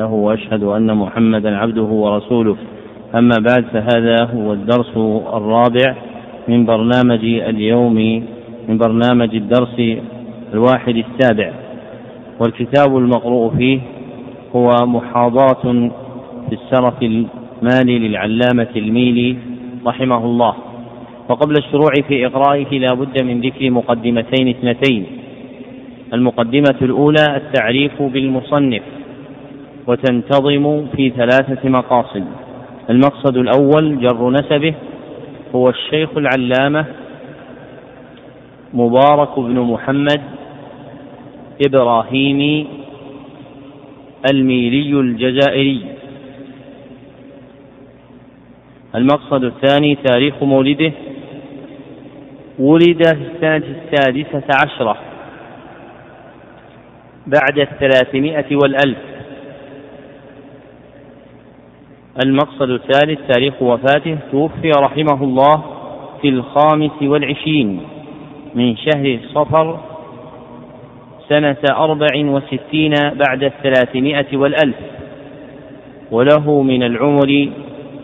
له وأشهد أن محمدا عبده ورسوله. أما بعد فهذا هو الدرس الرابع من برنامج اليوم من برنامج الدرس الواحد السابع. والكتاب المقروء فيه هو محاضرة في السرف المالي للعلامة الميلي رحمه الله. وقبل الشروع في إقرائه لا بد من ذكر مقدمتين اثنتين. المقدمة الأولى التعريف بالمصنف. وتنتظم في ثلاثة مقاصد. المقصد الأول جر نسبه هو الشيخ العلامة مبارك بن محمد إبراهيمي الميلي الجزائري. المقصد الثاني تاريخ مولده. ولد في السنة السادسة عشرة. بعد الثلاثمائة والألف. المقصد الثالث تاريخ وفاته توفي رحمه الله في الخامس والعشرين من شهر صفر سنة أربع وستين بعد الثلاثمائة والألف وله من العمر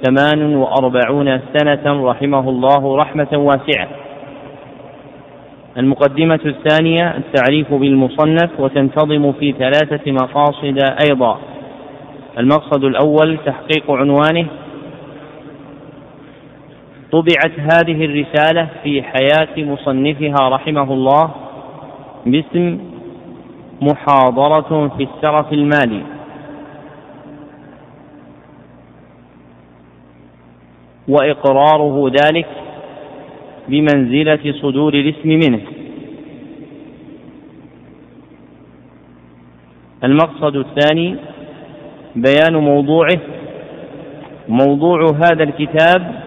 ثمان وأربعون سنة رحمه الله رحمة واسعة. المقدمة الثانية التعريف بالمصنف وتنتظم في ثلاثة مقاصد أيضا. المقصد الأول تحقيق عنوانه طبعت هذه الرسالة في حياة مصنفها رحمه الله باسم محاضرة في السرف المالي. وإقراره ذلك بمنزلة صدور الاسم منه. المقصد الثاني بيان موضوعه موضوع هذا الكتاب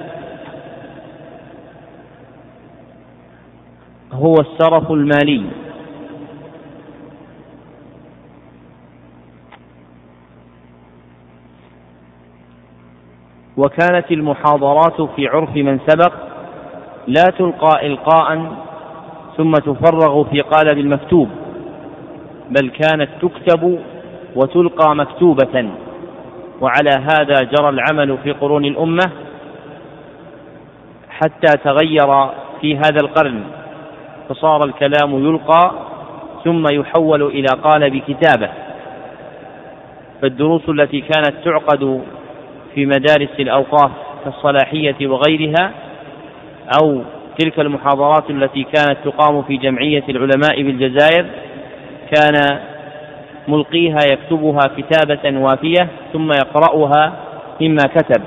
هو السرف المالي. وكانت المحاضرات في عرف من سبق لا تلقى إلقاء ثم تفرغ في قالب المكتوب بل كانت تكتب وتلقى مكتوبة. وعلى هذا جرى العمل في قرون الأمة حتى تغير في هذا القرن فصار الكلام يلقى ثم يحول إلى قالب كتابة فالدروس التي كانت تعقد في مدارس الأوقاف كالصلاحية وغيرها أو تلك المحاضرات التي كانت تقام في جمعية العلماء بالجزائر كان ملقيها يكتبها كتابة وافية ثم يقرأها مما كتب.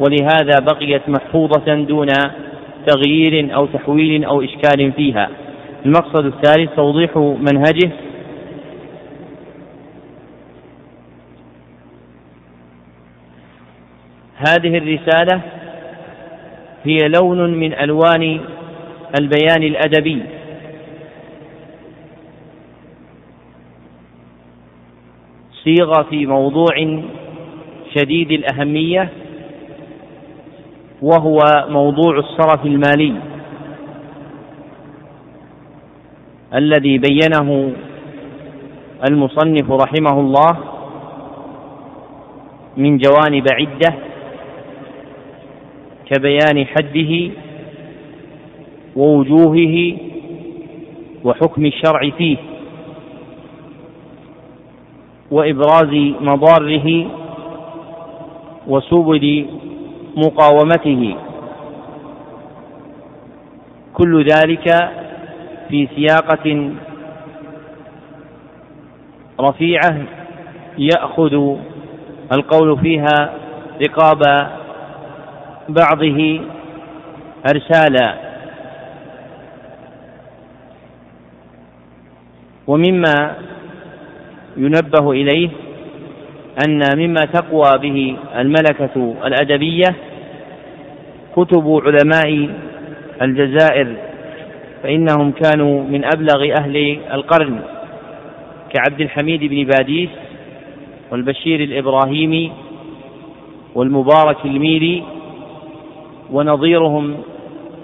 ولهذا بقيت محفوظة دون تغيير أو تحويل أو إشكال فيها. المقصد الثالث توضيح منهجه. هذه الرسالة هي لون من ألوان البيان الأدبي. صيغ في موضوع شديد الأهمية وهو موضوع الصرف المالي الذي بينه المصنف رحمه الله من جوانب عدة كبيان حده ووجوهه وحكم الشرع فيه. وإبراز مضاره وسبل مقاومته. كل ذلك في سياقة رفيعة يأخذ القول فيها رقاب بعضه أرسالا. ومما ينبه إليه أن مما تقوى به الملكة الأدبية كتب علماء الجزائر فإنهم كانوا من أبلغ أهل القرن كعبد الحميد بن باديس والبشير الإبراهيمي والمبارك الميلي ونظيرهم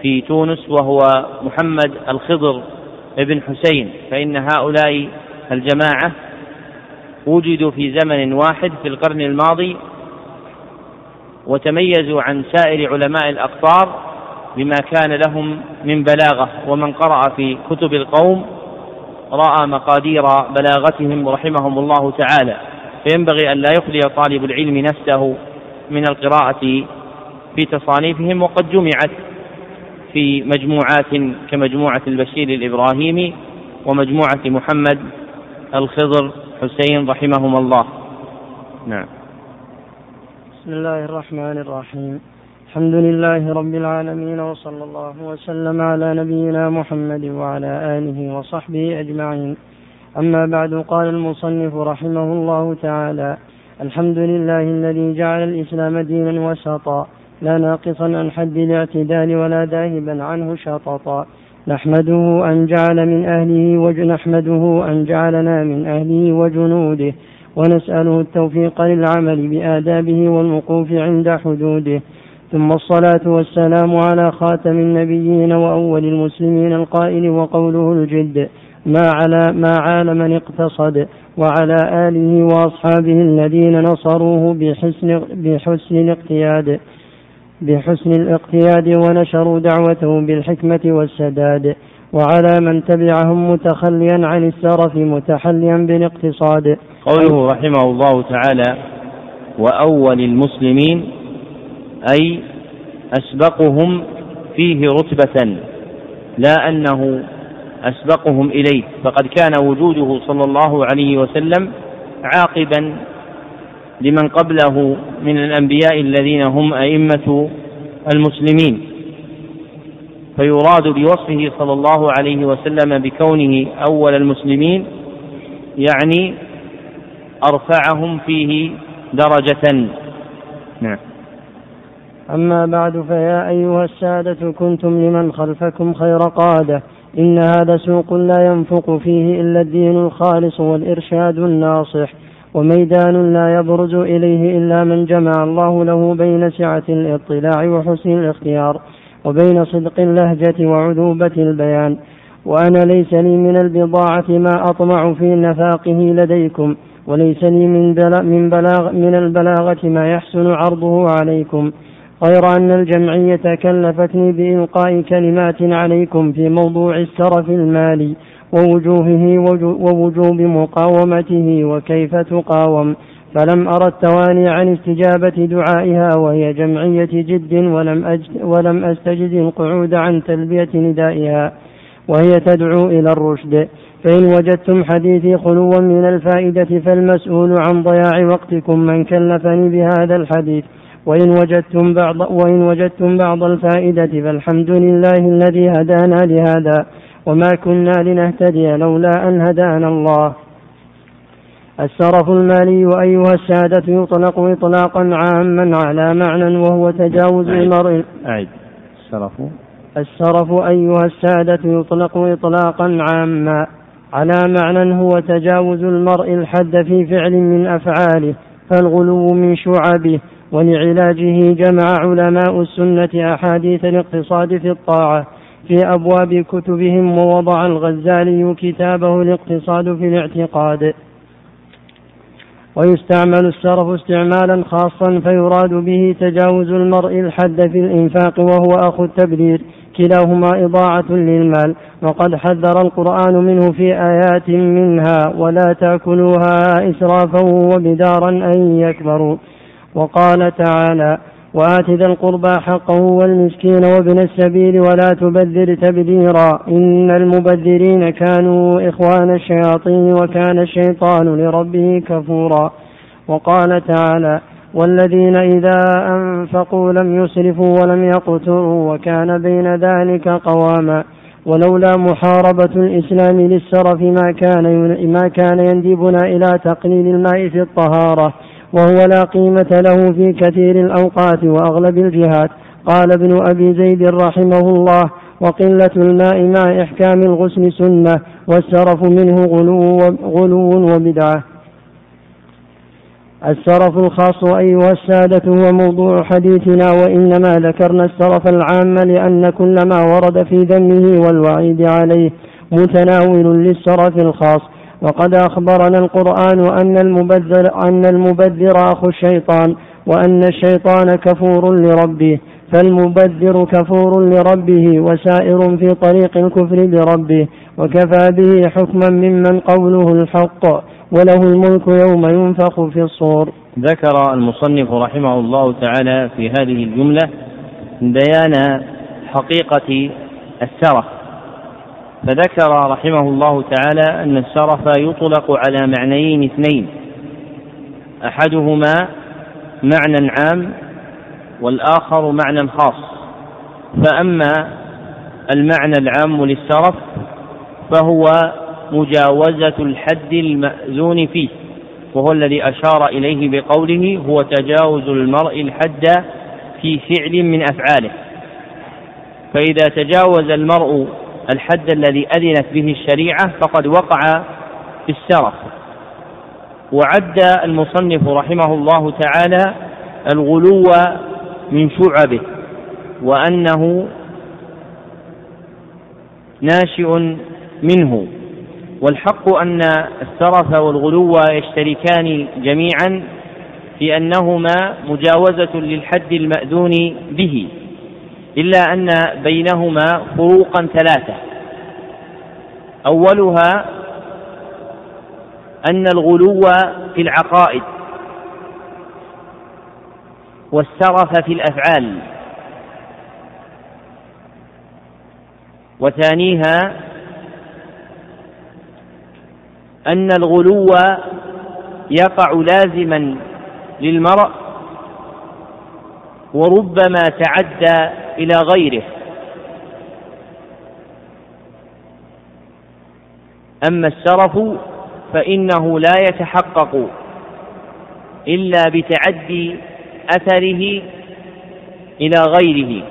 في تونس وهو محمد الخضر بن حسين فإن هؤلاء الجماعة وجدوا في زمن واحد في القرن الماضي وتميزوا عن سائر علماء الأقطار بما كان لهم من بلاغة. ومن قرأ في كتب القوم رأى مقادير بلاغتهم رحمهم الله تعالى. فينبغي أن لا يخلي طالب العلم نفسه من القراءة في تصانيفهم وقد جمعت في مجموعات كمجموعة البشير الإبراهيمي ومجموعة محمد الخضر حسين رحمهما الله نعم. بسم الله الرحمن الرحيم. الحمد لله رب العالمين وصلى الله وسلم على نبينا محمد وعلى آله وصحبه أجمعين. أما بعد قال المصنف رحمه الله تعالى الحمد لله الذي جعل الإسلام دينا وسطا لا ناقصا عن حد الاعتدال ولا ذاهبا عنه شططا. نحمده أن جعل من أهله ونحمده أن جعلنا من أهله وجنوده ونسأله التوفيق للعمل بآدابه والوقوف عند حدوده. ثم الصلاة والسلام على خاتم النبيين وأول المسلمين القائل وقوله الجد ما على ما عال من اقتصد وعلى آله وأصحابه الذين نصروه بحسن بحسن الاقتياد. بحسن الاقتياد ونشروا دعوته بالحكمة والسداد وعلى من تبعهم متخليا عن السرف متحليا بالاقتصاد. قوله رحمه الله تعالى وأول المسلمين أي أسبقهم فيه رتبة لا أنه أسبقهم إليه. فقد كان وجوده صلى الله عليه وسلم عاقبا لمن قبله من الأنبياء الذين هم أئمة المسلمين. فيراد بوصفه صلى الله عليه وسلم بكونه أول المسلمين يعني أرفعهم فيه درجة. نعم. أما بعد فيا أيها السادة كنتم لمن خلفكم خير قادة. إن هذا سوق لا ينفق فيه إلا الدين الخالص والإرشاد الناصح. وميدان لا يبرز إليه إلا من جمع الله له بين سعة الاطلاع وحسن الاختيار وبين صدق اللهجة وعذوبة البيان. وأنا ليس لي من البضاعة ما أطمع في نفاقه لديكم وليس لي من, من, بلاغ من البلاغة ما يحسن عرضه عليكم. غير أن الجمعية كلفتني بإلقاء كلمات عليكم في موضوع السرف المالي. ووجوهه ووجوب مقاومته وكيف تقاوم. فلم أرى التواني عن استجابة دعائها وهي جمعية جد ولم, أجد ولم أستجد القعود عن تلبية ندائها وهي تدعو إلى الرشد. فإن وجدتم حديثي خلوا من الفائدة فالمسؤول عن ضياع وقتكم من كلفني بهذا الحديث. وإن وجدتم بعض وإن وجدتم بعض الفائدة فالحمد لله الذي هدانا لهذا. وما كنا لنهتدي لولا أن هدانا الله. السرف المالي أيها السادة يطلق إطلاقا عاما على معنى وهو تجاوز المرء. أعد. السرف السرف أيها السادة يطلق إطلاقا عاما على معنى هو تجاوز المرء الحد في فعل من أفعاله فالغلو من شعبه ولعلاجه جمع علماء السنة أحاديث الاقتصاد في الطاعة. في أبواب كتبهم ووضع الغزالي كتابه الاقتصاد في الاعتقاد. ويستعمل السرف استعمالا خاصا فيراد به تجاوز المرء الحد في الإنفاق وهو أخو التبذير. كلاهما إضاعة للمال. وقد حذر القرآن منه في آيات منها. ولا تأكلوها إسرافا وبدارا أن يكبروا. وقال تعالى وآت ذا القربى حقه والمسكين وابن السبيل ولا تبذر تبذيرا إن المبذرين كانوا إخوان الشياطين وكان الشيطان لربه كفورا وقال تعالى والذين إذا أنفقوا لم يسرفوا ولم يقتروا وكان بين ذلك قواما ولولا محاربة الإسلام للسرف ما كان ما كان يندبنا إلى تقليل الماء في الطهارة وهو لا قيمة له في كثير الأوقات وأغلب الجهات. قال ابن أبي زيد رحمه الله وقلة الماء مع إحكام الغسل سنة والسرف منه غلو, غلو وبدعة. السرف الخاص أيها السادة هو موضوع حديثنا وإنما ذكرنا السرف العام لأن كل ما ورد في ذمه والوعيد عليه متناول للسرف الخاص. وقد أخبرنا القرآن أن المبذر أن المبذر أخو الشيطان وأن الشيطان كفور لربه فالمبذر كفور لربه وسائر في طريق الكفر بربه وكفى به حكما ممن قوله الحق وله الملك يوم ينفخ في الصور. ذكر المصنف رحمه الله تعالى في هذه الجملة بيان حقيقة السرف فذكر رحمه الله تعالى أن السرف يطلق على معنيين اثنين. أحدهما معنى عام والآخر معنى خاص. فأما المعنى العام للسرف فهو مجاوزة الحد المأذون فيه وهو الذي أشار إليه بقوله هو تجاوز المرء الحد في فعل من أفعاله فإذا تجاوز المرء الحد الذي أذنت به الشريعة فقد وقع في السرف وعد المصنف رحمه الله تعالى الغلو من شعبه وأنه ناشئ منه. والحق أن السرف والغلو يشتركان جميعا في أنهما مجاوزة للحد المأذون به. إلا أن بينهما فروقا ثلاثة. أولها أن الغلو في العقائد والسرف في الأفعال. وثانيها أن الغلو يقع لازما للمرء وربما تعدى إلى غيره. أما السرف فإنه لا يتحقق إلا بتعدي أثره إلى غيره.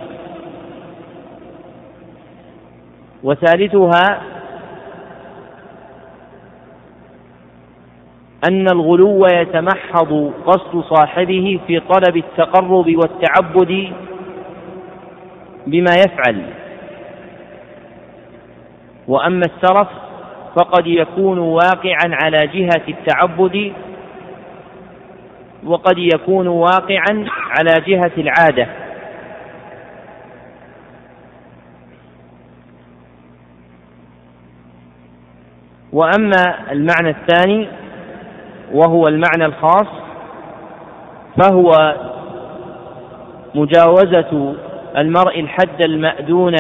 وثالثها أن الغلو يتمحض قصد صاحبه في طلب التقرب والتعبد بما يفعل. وأما السرف فقد يكون واقعا على جهة التعبد وقد يكون واقعا على جهة العادة. وأما المعنى الثاني وهو المعنى الخاص فهو مجاوزة المرء الحد المأذون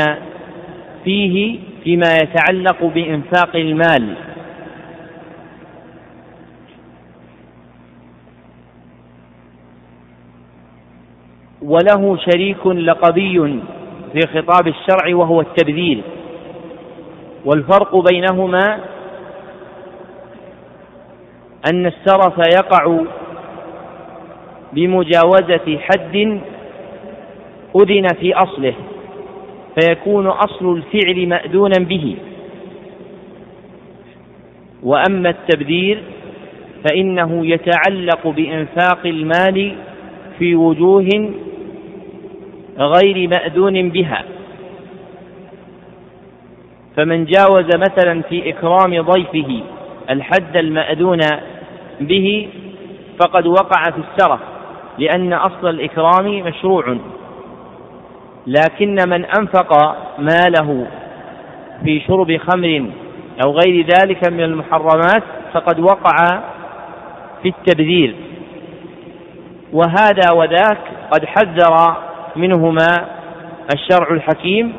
فيه فيما يتعلق بإنفاق المال. وله شريك لقبي في خطاب الشرع وهو التبذير والفرق بينهما أن السرف يقع بمجاوزة حد أذن في أصله فيكون أصل الفعل مأذونا به. وأما التبذير فإنه يتعلق بإنفاق المال في وجوه غير مأذون بها. فمن جاوز مثلا في إكرام ضيفه الحد المأذون به فقد وقع في السرف لأن أصل الإكرام مشروع. لكن من أنفق ماله في شرب خمر أو غير ذلك من المحرمات فقد وقع في التبذير. وهذا وذاك قد حذر منهما الشرع الحكيم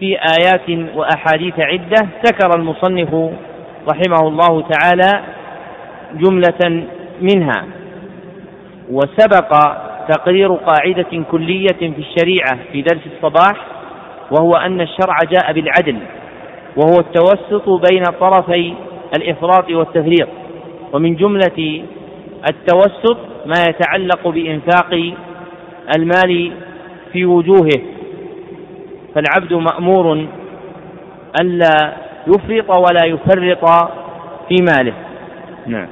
في آيات وأحاديث عدة ذكر المصنف رحمه الله تعالى جملة منها. وسبق تقرير قاعدة كلية في الشريعة في درس الصباح وهو أن الشرع جاء بالعدل وهو التوسط بين طرفي الإفراط والتفريط ومن جملة التوسط ما يتعلق بإنفاق المال في وجوهه. فالعبد مأمور ألا يفرط ولا يفرط في ماله. نعم.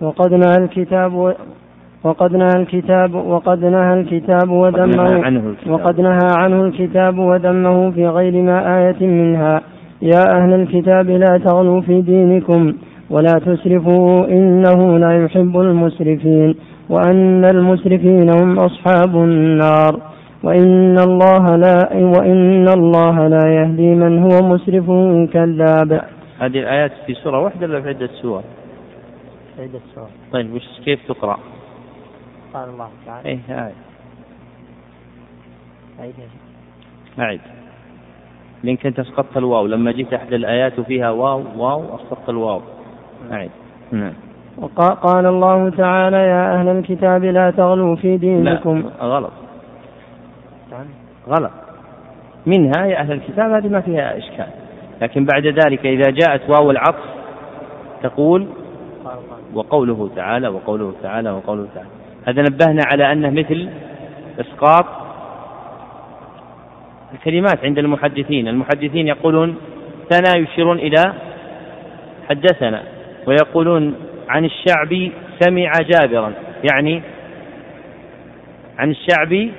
وقد نهى الكتاب وقد نهى الكتاب وقد نهى الكتاب وذمه وقد نهى عنه الكتاب وذمه في غير ما آية منها يا أهل الكتاب لا تغلوا في دينكم ولا تسرفوا إنه لا يحب المسرفين وأن المسرفين هم أصحاب النار وإن الله لا وإن الله لا يهدي من هو مسرف كذاب. هذه الآيات في سورة واحدة ولا في عدة سور؟ في عدة سور. طيب وش كيف تقرأ؟ قال الله تعالى. إيه آية. أعيد أعد. يمكن أسقطت الواو لما جيت أحد الآيات فيها واو واو أسقطت الواو. أعد. نعم. وقال الله تعالى يا أهل الكتاب لا تغلوا في دينكم لا غلط غلط منها يا أهل الكتاب هذه ما فيها إشكال لكن بعد ذلك إذا جاءت واو العطف تقول وقوله تعالى وقوله تعالى وقوله تعالى. هذا نبهنا على أنه مثل إسقاط الكلمات عند المحدثين. المحدثين يقولون ثنا يشيرون إلى حدثنا ويقولون عن الشعبي سمع جابرا يعني عن الشعبي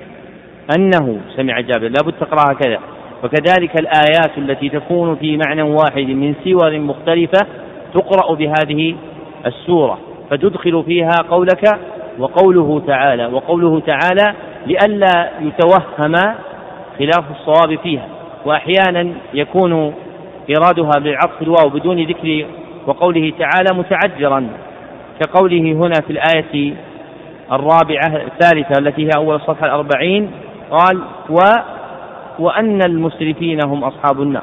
أنه سمع جابر لابد تقرأها كذا وكذلك الآيات التي تكون في معنى واحد من سور مختلفة تقرأ بهذه السورة فتدخل فيها قولك وقوله تعالى وقوله تعالى لئلا يتوهم خلاف الصواب فيها. وأحيانا يكون إرادها بعطف الواو بدون ذكر وقوله تعالى متعجرا كقوله هنا في الآية الرابعة الثالثة التي هي أول الصفحة الأربعين قال و وأن المسرفين هم أصحاب النار.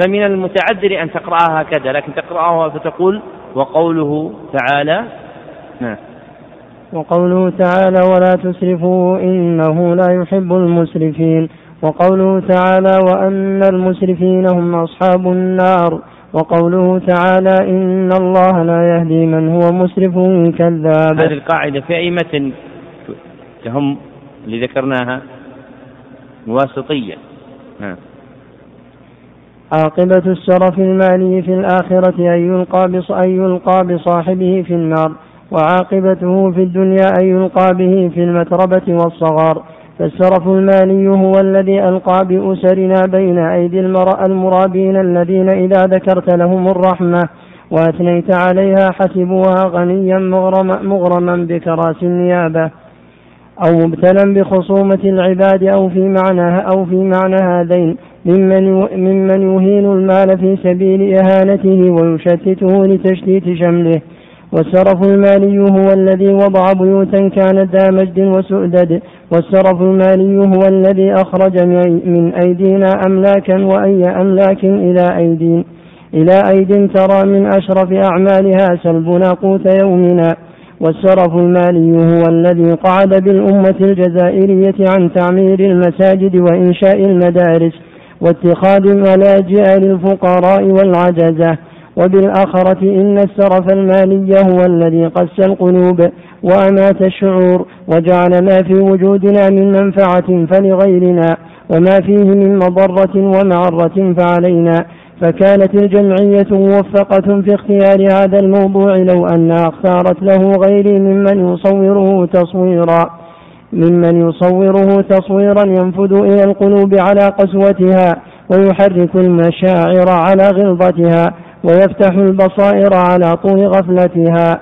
فمن المتعذر أن تقرأها هكذا لكن تقرأها فتقول وقوله تعالى نعم. وقوله تعالى ولا تسرفوا إنه لا يحب المسرفين. وقوله تعالى وأن المسرفين هم أصحاب النار. وقوله تعالى إن الله لا يهدي من هو مسرف كذاب. هذه القاعدة في أي متن تهم اللي ذكرناها؟ واسطية. نعم. عاقبة الشرف المالي في الآخرة أن يلقى أن يلقى بصاحبه في النار وعاقبته في الدنيا أن يلقى به في المتربة والصغار. فالشرف المالي هو الذي ألقى بأسرنا بين أيدي المرأة المرابين الذين إذا ذكرت لهم الرحمة وأثنيت عليها حسبوها غنيا مغرما, مغرما بكراس النيابة. أو مبتلا بخصومة العباد أو في معنى أو في معنى هذين ممن ممن يهين المال في سبيل إهانته ويشتته لتشتيت شمله. والسرف المالي هو الذي وضع بيوتا كانت ذا مجد وسؤدد. والسرف المالي هو الذي أخرج من أيدينا أملاكا وأي أملاك إلى أيدين إلى أيد ترى من أشرف أعمالها سلبنا قوت يومنا. والسرف المالي هو الذي قعد بالأمة الجزائرية عن تعمير المساجد وإنشاء المدارس واتخاذ الملاجئ للفقراء والعجزة. وبالآخرة إن السرف المالي هو الذي قس القلوب وأمات الشعور وجعل ما في وجودنا من منفعة فلغيرنا وما فيه من مضرة ومعرة فعلينا. فكانت الجمعية موفقة في اختيار هذا الموضوع لو أنها اختارت له غيري ممن يصوره تصويرا ممن يصوره تصويرا ينفذ إلى القلوب على قسوتها ويحرك المشاعر على غلظتها ويفتح البصائر على طول غفلتها.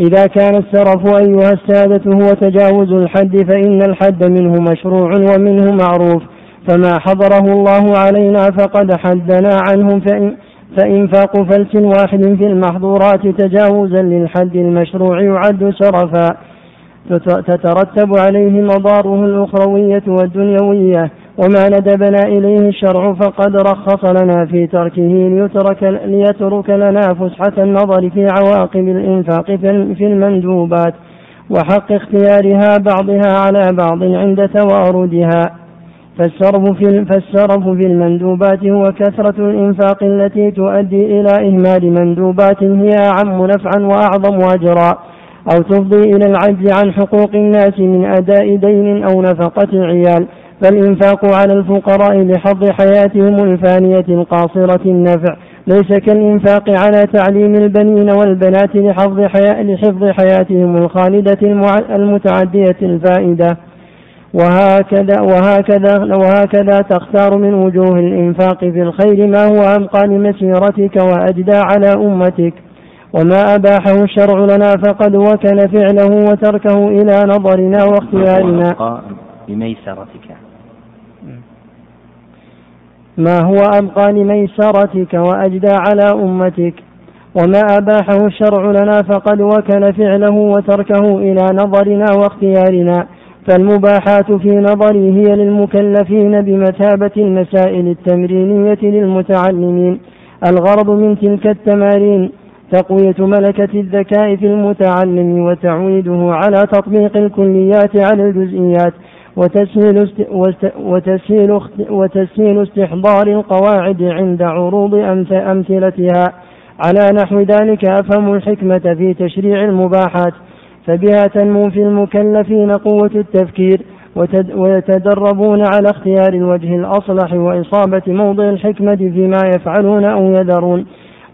إذا كان السرف أيها السادة هو تجاوز الحد فإن الحد منه مشروع ومنه معروف فما حضره الله علينا فقد حدنا عنه فإن فإنفاق فلس واحد في المحظورات تجاوزا للحد المشروع يعد سرفا تترتب عليه مضاره الأخروية والدنيوية وما ندبنا إليه الشرع فقد رخص لنا في تركه ليترك, ليترك لنا فسحة النظر في عواقب الإنفاق في المندوبات وحق اختيارها بعضها على بعض عند تواردها. فالسرف في فالسرف في المندوبات هو كثرة الإنفاق التي تؤدي إلى إهمال مندوبات هي أعم نفعا وأعظم أجرا أو تفضي إلى العجز عن حقوق الناس من أداء دين أو نفقة عيال. فالإنفاق على الفقراء لحظ حياتهم الفانية القاصرة النفع. ليس كالإنفاق على تعليم البنين والبنات لحفظ, حياة لحفظ حياتهم الخالدة المتعدية الفائدة. وهكذا وهكذا وهكذا تختار من وجوه الإنفاق في الخير ما هو أبقى لمسيرتك وأجدى على أمتك. وما أباحه الشرع لنا فقد وكل فعله وتركه إلى نظرنا واختيارنا. بميسرتك ما هو أبقى لميسرتك وأجدى على أمتك. وما أباحه الشرع لنا فقد وكل فعله وتركه إلى نظرنا واختيارنا. فالمباحات في نظري هي للمكلفين بمثابة المسائل التمرينية للمتعلمين. الغرض من تلك التمارين تقوية ملكة الذكاء في المتعلم وتعويده على تطبيق الكليات على الجزئيات وتسهيل وتسهيل وتسهيل استحضار القواعد عند عروض أمثلتها. على نحو ذلك أفهم الحكمة في تشريع المباحات. فبها تنمو في المكلفين قوة التفكير ويتدربون على اختيار الوجه الأصلح وإصابة موضع الحكمة فيما يفعلون أو يذرون.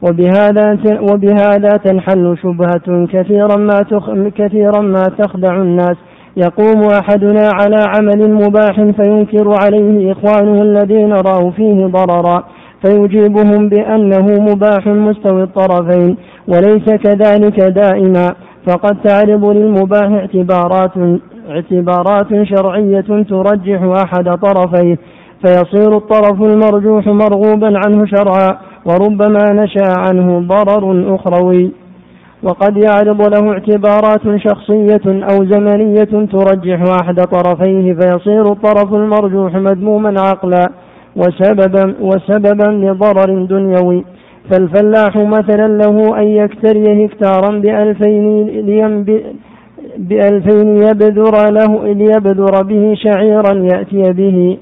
وبهذا وبهذا تنحل شبهة كثيرا ما تخ كثيرا ما تخدع الناس. يقوم أحدنا على عمل مباح فينكر عليه إخوانه الذين رأوا فيه ضررا. فيجيبهم بأنه مباح مستوي الطرفين وليس كذلك دائما. فقد تعرض للمباح اعتبارات اعتبارات شرعية ترجح أحد طرفيه فيصير الطرف المرجوح مرغوبا عنه شرعا وربما نشأ عنه ضرر أخروي. وقد يعرض له اعتبارات شخصية أو زمنية ترجح أحد طرفيه فيصير الطرف المرجوح مذموما عقلا وسببا وسببا لضرر دنيوي. فالفلاح مثلا له أن يكتري هكتارا بألفين بألفين يبذر له ليبذر به شعيرا يأتي به.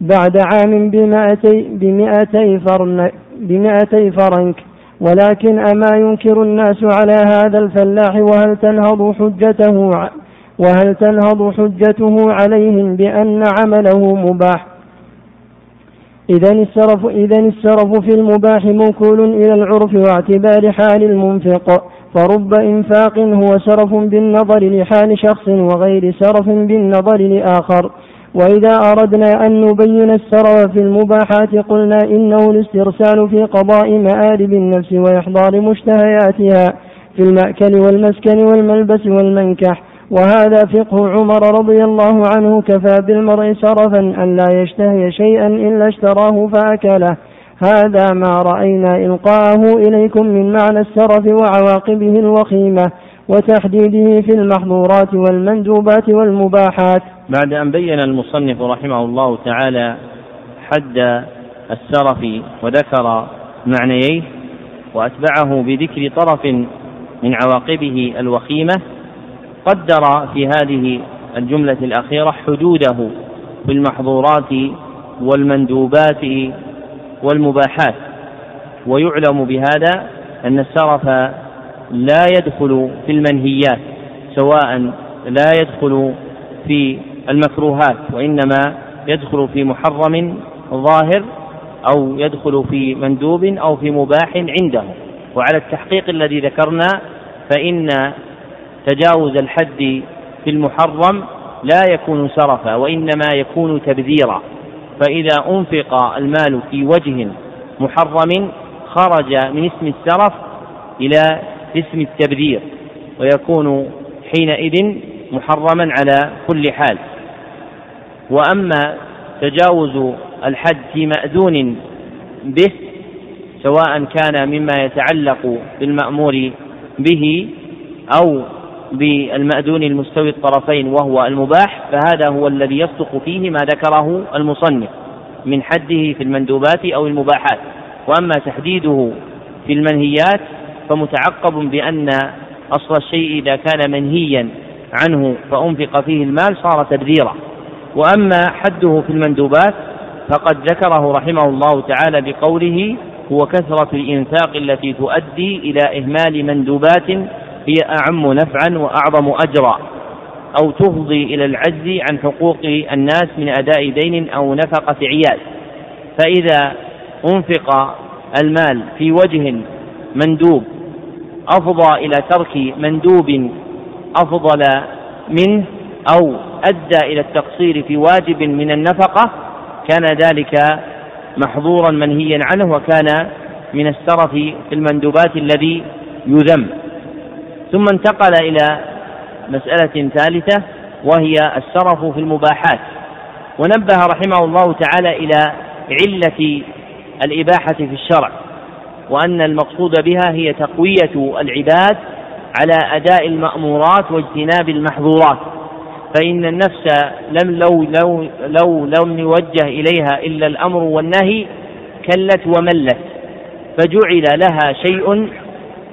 بعد عام بمائتي, بمائتي, فرن بمائتي فرنك. ولكن أما ينكر الناس على هذا الفلاح وهل تنهض حجته وهل تنهض حجته عليهم بأن عمله مباح؟ إذا السرف إذا السرف في المباح موكول إلى العرف واعتبار حال المنفق فرب إنفاق هو سرف بالنظر لحال شخص وغير سرف بالنظر لآخر. وإذا أردنا أن نبين السرف في المباحات قلنا إنه الاسترسال في قضاء مآرب النفس وإحضار مشتهياتها في المأكل والمسكن والملبس والمنكح. وهذا فقه عمر رضي الله عنه كفى بالمرء سرفا أن لا يشتهي شيئا إلا اشتراه فأكله. هذا ما رأينا إلقاءه إليكم من معنى السرف وعواقبه الوخيمة وتحديده في المحظورات والمندوبات والمباحات. بعد أن بين المصنف رحمه الله تعالى حد السرف وذكر معنييه وأتبعه بذكر طرف من عواقبه الوخيمة قدر في هذه الجملة الأخيرة حدوده في المحظورات والمندوبات والمباحات ويعلم بهذا أن السرف لا يدخل في المنهيات سواء لا يدخل في المكروهات وإنما يدخل في محرم ظاهر أو يدخل في مندوب أو في مباح عنده. وعلى التحقيق الذي ذكرنا فإن تجاوز الحد في المحرم لا يكون سرفا وإنما يكون تبذيرا. فإذا أنفق المال في وجه محرم خرج من اسم السرف إلى اسم التبذير ويكون حينئذ محرما على كل حال. وأما تجاوز الحد في مأذون به سواء كان مما يتعلق بالمأمور به أو بالمأذون المستوي الطرفين وهو المباح فهذا هو الذي يصدق فيه ما ذكره المصنف من حده في المندوبات أو المباحات. وأما تحديده في المنهيات فمتعقب بأن أصل الشيء إذا كان منهيا عنه فأنفق فيه المال صار تبذيرا وأما حده في المندوبات فقد ذكره رحمه الله تعالى بقوله هو كثرة الإنفاق التي تؤدي إلى إهمال مندوبات هي أعم نفعا وأعظم أجرا أو تفضي إلى العجز عن حقوق الناس من أداء دين أو نفقة عيال. فإذا أنفق المال في وجه مندوب أفضى إلى ترك مندوب أفضل منه أو أدى إلى التقصير في واجب من النفقة كان ذلك محظورا منهيا عنه وكان من السرف في المندوبات الذي يذم. ثم انتقل إلى مسألة ثالثة وهي السرف في المباحات. ونبه رحمه الله تعالى إلى علة الإباحة في الشرع وأن المقصود بها هي تقوية العباد على أداء المأمورات واجتناب المحظورات. فإن النفس لم لو لو لو لم يوجه إليها إلا الأمر والنهي كلت وملت فجعل لها شيء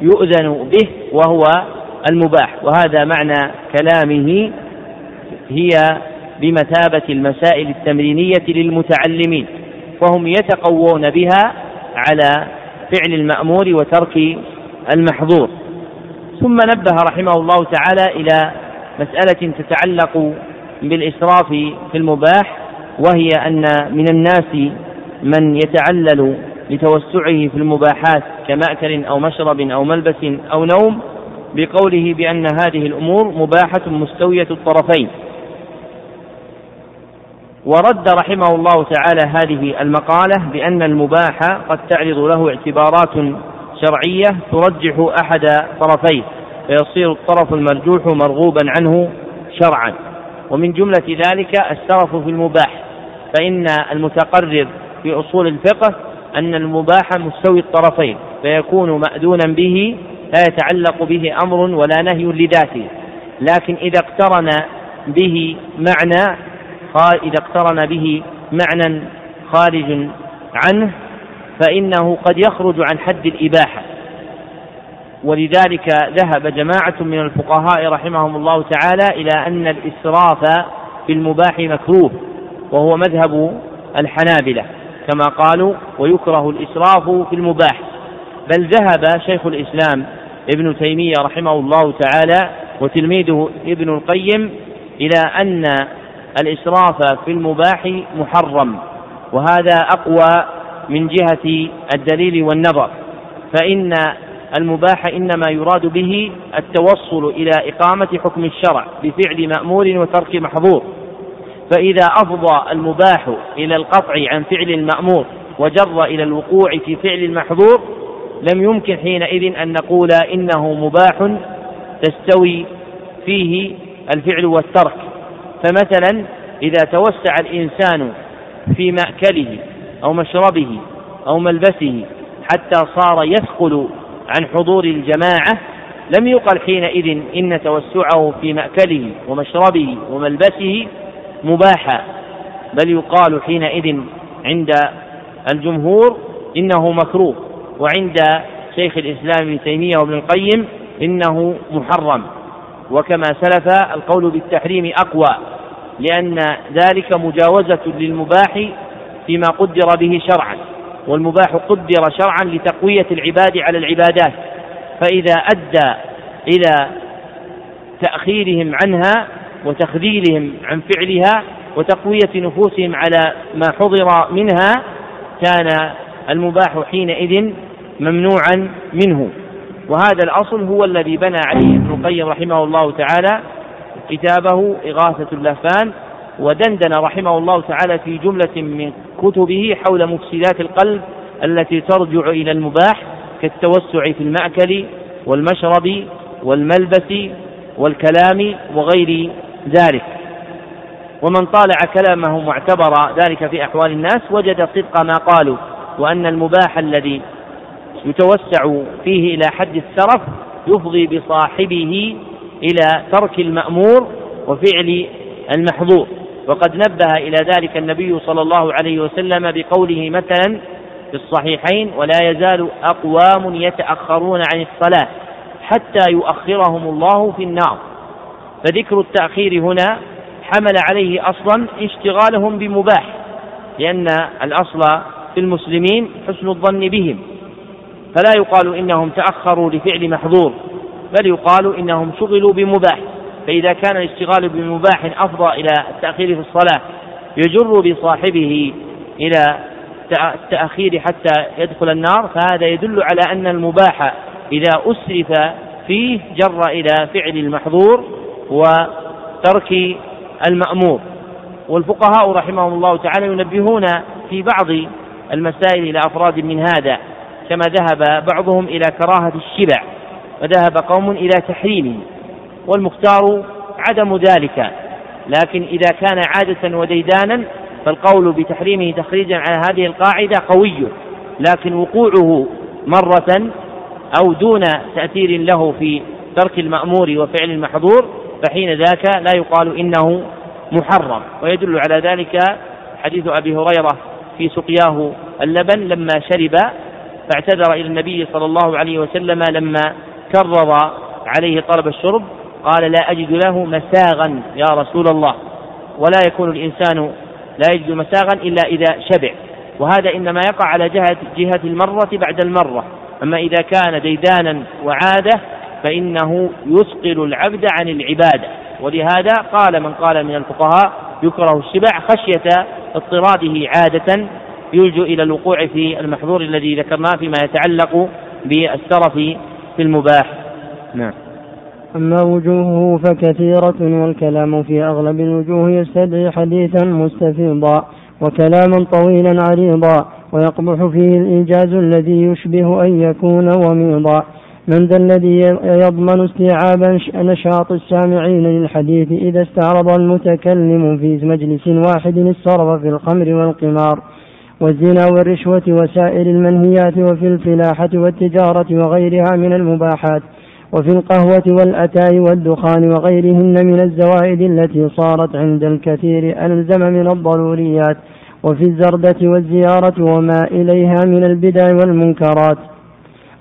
يؤذن به وهو المباح. وهذا معنى كلامه هي بمثابة المسائل التمرينية للمتعلمين فهم يتقوون بها على فعل المأمور وترك المحظور. ثم نبه رحمه الله تعالى إلى مسألة تتعلق بالإسراف في المباح وهي أن من الناس من يتعلل لتوسعه في المباحات كمأكل أو مشرب أو ملبس أو نوم بقوله بأن هذه الأمور مباحة مستوية الطرفين. ورد رحمه الله تعالى هذه المقالة بأن المباح قد تعرض له اعتبارات شرعية ترجح أحد طرفيه فيصير الطرف المرجوح مرغوبا عنه شرعا. ومن جملة ذلك السرف في المباح فإن المتقرر في أصول الفقه أن المباح مستوي الطرفين فيكون مأذونا به لا يتعلق به أمر ولا نهي لذاته. لكن إذا اقترن به معنى إذا اقترن به معنى خارج عنه فإنه قد يخرج عن حد الإباحة. ولذلك ذهب جماعة من الفقهاء رحمهم الله تعالى إلى أن الإسراف في المباح مكروه وهو مذهب الحنابلة. كما قالوا ويكره الإسراف في المباح. بل ذهب شيخ الإسلام ابن تيمية رحمه الله تعالى وتلميذه ابن القيم إلى أن الإسراف في المباح محرم وهذا أقوى من جهة الدليل والنظر. فإن المباح إنما يراد به التوصل إلى إقامة حكم الشرع بفعل مأمور وترك محظور. فإذا أفضى المباح إلى القطع عن فعل المأمور وجر إلى الوقوع في فعل المحظور لم يمكن حينئذ أن نقول إنه مباح تستوي فيه الفعل والترك. فمثلا إذا توسع الإنسان في مأكله أو مشربه أو ملبسه حتى صار يثقل عن حضور الجماعة لم يقل حينئذ إن توسعه في مأكله ومشربه وملبسه مباحا بل يقال حينئذ عند الجمهور إنه مكروه وعند شيخ الإسلام ابن تيمية وابن القيم إنه محرم. وكما سلف القول بالتحريم أقوى لأن ذلك مجاوزة للمباح فيما قدر به شرعا والمباح قدر شرعا لتقوية العباد على العبادات. فإذا أدى إلى تأخيرهم عنها وتخذيلهم عن فعلها وتقوية نفوسهم على ما حضر منها كان المباح حينئذ ممنوعا منه. وهذا الأصل هو الذي بنى عليه ابن القيم رحمه الله تعالى كتابه إغاثة اللهفان ودندن رحمه الله تعالى في جملة من كتبه حول مفسدات القلب التي ترجع إلى المباح كالتوسع في المأكل والمشرب والملبس والكلام وغير ذلك. ومن طالع كلامه واعتبر ذلك في أحوال الناس وجد صدق ما قالوا وأن المباح الذي يتوسع فيه إلى حد السرف يفضي بصاحبه إلى ترك المأمور وفعل المحظور. وقد نبه إلى ذلك النبي صلى الله عليه وسلم بقوله مثلا في الصحيحين ولا يزال أقوام يتأخرون عن الصلاة حتى يؤخرهم الله في النار فذكر التأخير هنا حمل عليه أصلا اشتغالهم بمباح لأن الأصل في المسلمين حسن الظن بهم. فلا يقال إنهم تأخروا لفعل محظور بل يقال إنهم شغلوا بمباح. فإذا كان الاشتغال بمباح أفضى إلى التأخير في الصلاة يجر بصاحبه إلى التأخير حتى يدخل النار. فهذا يدل على أن المباح إذا أسرف فيه جر إلى فعل المحظور. وترك المأمور. والفقهاء رحمهم الله تعالى ينبهون في بعض المسائل إلى أفراد من هذا كما ذهب بعضهم إلى كراهة الشبع وذهب قوم إلى تحريمه والمختار عدم ذلك. لكن إذا كان عادة وديدانا فالقول بتحريمه تخريجا على هذه القاعدة قوي لكن وقوعه مرة أو دون تأثير له في ترك المأمور وفعل المحظور فحين ذاك لا يقال إنه محرم. ويدل على ذلك حديث أبي هريرة في سقياه اللبن لما شرب فاعتذر إلى النبي صلى الله عليه وسلم لما كرر عليه طلب الشرب قال لا أجد له مساغا يا رسول الله. ولا يكون الإنسان لا يجد مساغا إلا إذا شبع. وهذا إنما يقع على جهة جهة المرة بعد المرة. أما إذا كان ديدانا وعادة فإنه يثقل العبد عن العبادة. ولهذا قال من قال من الفقهاء يكره الشبع خشية اضطراده عادة يلجأ إلى الوقوع في المحظور الذي ذكرناه فيما يتعلق بالسرف في المباح. نعم. أما وجوهه فكثيرة والكلام في أغلب الوجوه يستدعي حديثا مستفيضا وكلاما طويلا عريضا ويقبح فيه الإيجاز الذي يشبه أن يكون وميضا. من ذا الذي يضمن استيعاب نشاط السامعين للحديث إذا استعرض المتكلم في مجلس واحد الصرف في الخمر والقمار والزنا والرشوة وسائر المنهيات وفي الفلاحة والتجارة وغيرها من المباحات وفي القهوة والأتاي والدخان وغيرهن من الزوائد التي صارت عند الكثير ألزم من الضروريات وفي الزردة والزيارة وما إليها من البدع والمنكرات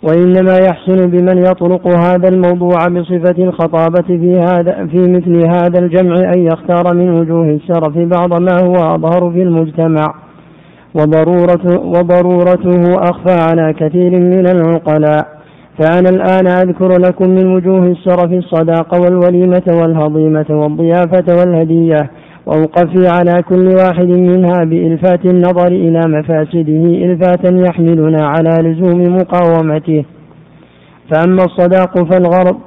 وإنما يحسن بمن يطرق هذا الموضوع بصفة الخطابة في هذا في مثل هذا الجمع أن يختار من وجوه الشرف بعض ما هو أظهر في المجتمع. وضرورته, وضرورته أخفى على كثير من العقلاء. فأنا الآن أذكر لكم من وجوه الشرف الصداقة والوليمة والهضيمة والضيافة والهدية. وأقفي على كل واحد منها بإلفات النظر إلى مفاسده إلفاتا يحملنا على لزوم مقاومته. فأما الصداق فالغرض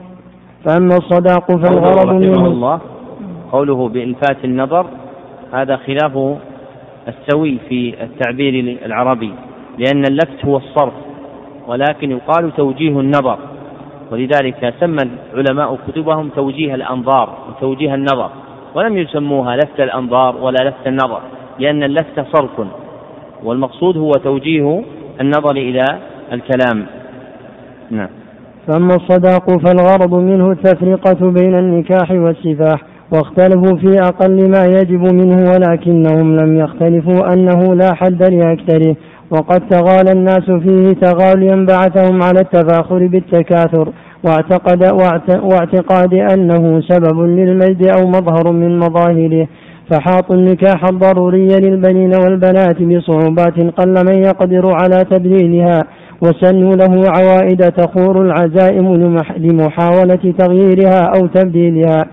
فأما الصداق فالغرض منه. الله قوله بإلفات النظر هذا خلاف السوي في التعبير العربي لأن اللفت هو الصرف ولكن يقال توجيه النظر ولذلك سمى العلماء كتبهم توجيه الأنظار وتوجيه النظر. ولم يسموها لفت الأنظار ولا لفت النظر لأن اللفت صرف والمقصود هو توجيه النظر إلى الكلام. نعم. فأما الصداق فالغرض منه التفرقة بين النكاح والسفاح واختلفوا في أقل ما يجب منه ولكنهم لم يختلفوا أنه لا حد لأكثره وقد تغالى الناس فيه تغاليا بعثهم على التفاخر بالتكاثر. واعتقد واعتقاد أنه سبب للمجد أو مظهر من مظاهره فحاطوا النكاح الضروري للبنين والبنات بصعوبات قل من يقدر على تبديلها وسنوا له عوائد تخور العزائم لمحاولة تغييرها أو تبديلها.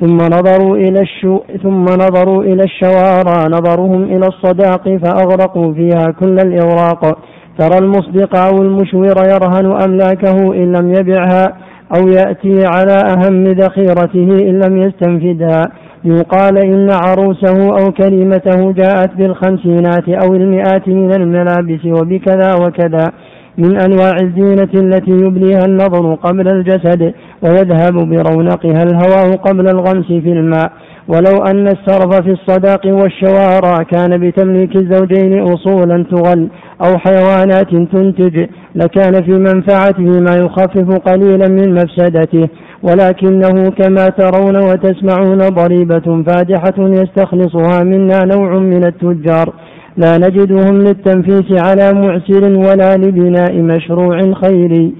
ثم نظروا إلى الشو ثم نظروا إلى الشوارى نظرهم إلى الصداق فأغرقوا فيها كل الإغراق. ترى المصدق أو المشور يرهن أملاكه إن لم يبعها أو يأتي على أهم ذخيرته إن لم يستنفدها يقال إن عروسه أو كلمته جاءت بالخمسينات أو المئات من الملابس وبكذا وكذا. من أنواع الزينة التي يبليها النظر قبل الجسد ويذهب برونقها الهواء قبل الغمس في الماء. ولو أن السرف في الصداق والشوارع كان بتمليك الزوجين أصولا تغل أو حيوانات تنتج لكان في منفعته ما يخفف قليلا من مفسدته. ولكنه كما ترون وتسمعون ضريبة فادحة يستخلصها منا نوع من التجار. لا نجدهم للتنفيس على معسر ولا لبناء مشروع خيري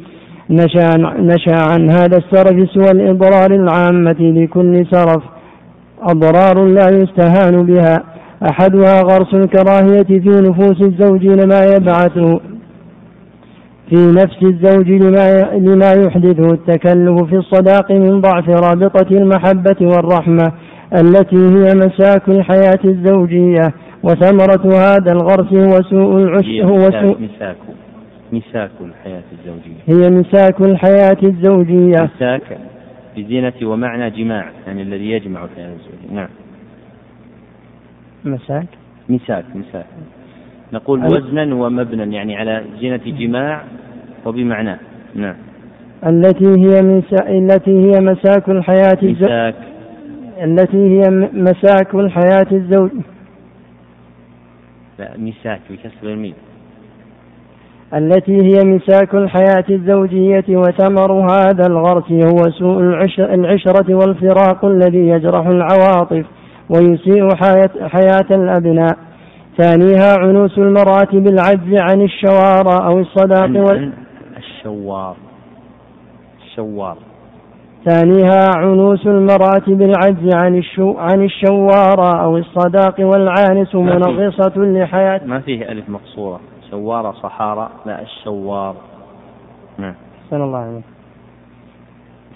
نشا, نشأ عن هذا السرف سوى الإضرار العامة لكل سرف. أضرار لا يستهان بها. أحدها غرس الكراهية في نفوس الزوج لما يبعث في نفس الزوج لما لما يحدثه. التكلف في الصداق من ضعف رابطة المحبة والرحمة التي هي مساك الحياة الزوجية. وثمرة هذا الغرس هو سوء العش هو سوء مساك مساك الحياة الزوجية. هي مساك الحياة الزوجية. مساك. بزينة ومعنى جماع يعني الذي يجمع الحياة الزوجية نعم. مساك؟ مساك مساك. نقول وزنا ومبنا يعني على جنة جماع وبمعناه نعم. التي هي مسا... التي هي مساك الحياة مساك. التي هي مساك الحياة الزوج. لا مساك بكسر الميم. التي هي مساك الحياة الزوجية وثمر هذا الغرس هو سوء العشرة والفراق الذي يجرح العواطف ويسيء حياة, الأبناء. ثانيها عنوس المرأة بالعجز عن الشوار أو الصداق وال... الشوار. الشوار. ثانيها عنوس المرأة بالعجز عن الشو عن الشوار أو الصداق والعانس منغصة لحياة ما فيه ألف مقصورة. شوار صحارى لا الشوار. نعم. الله عليك.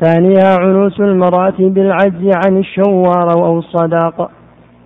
ثانيها عنوس المرأة بالعجز عن الشوار أو الصداق.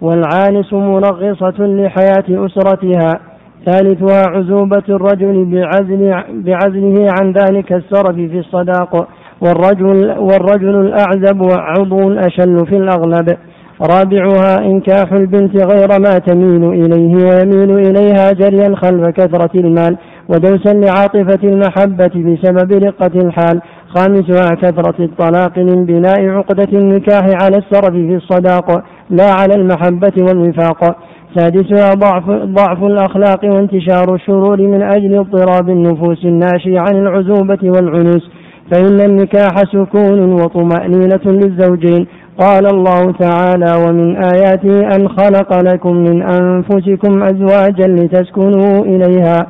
والعانس منغصة لحياة أسرتها. ثالثها عزوبة الرجل بعزل بعزله عن ذلك السرف في الصداق. والرجل والرجل الأعزب عضو الأشل في الأغلب. رابعها إنكاح البنت غير ما تميل إليه ويميل إليها جريا خلف كثرة المال ودوسا لعاطفة المحبة بسبب رقة الحال. خامسها كثرة الطلاق من بناء عقدة النكاح على السرف في الصداق لا على المحبة والوفاق سادسها ضعف, ضعف الأخلاق وانتشار الشرور من أجل اضطراب النفوس الناشئة عن العزوبة والعنوس فإن النكاح سكون وطمأنينة للزوجين. قال الله تعالى ومن آياته أن خلق لكم من أنفسكم أزواجا لتسكنوا إليها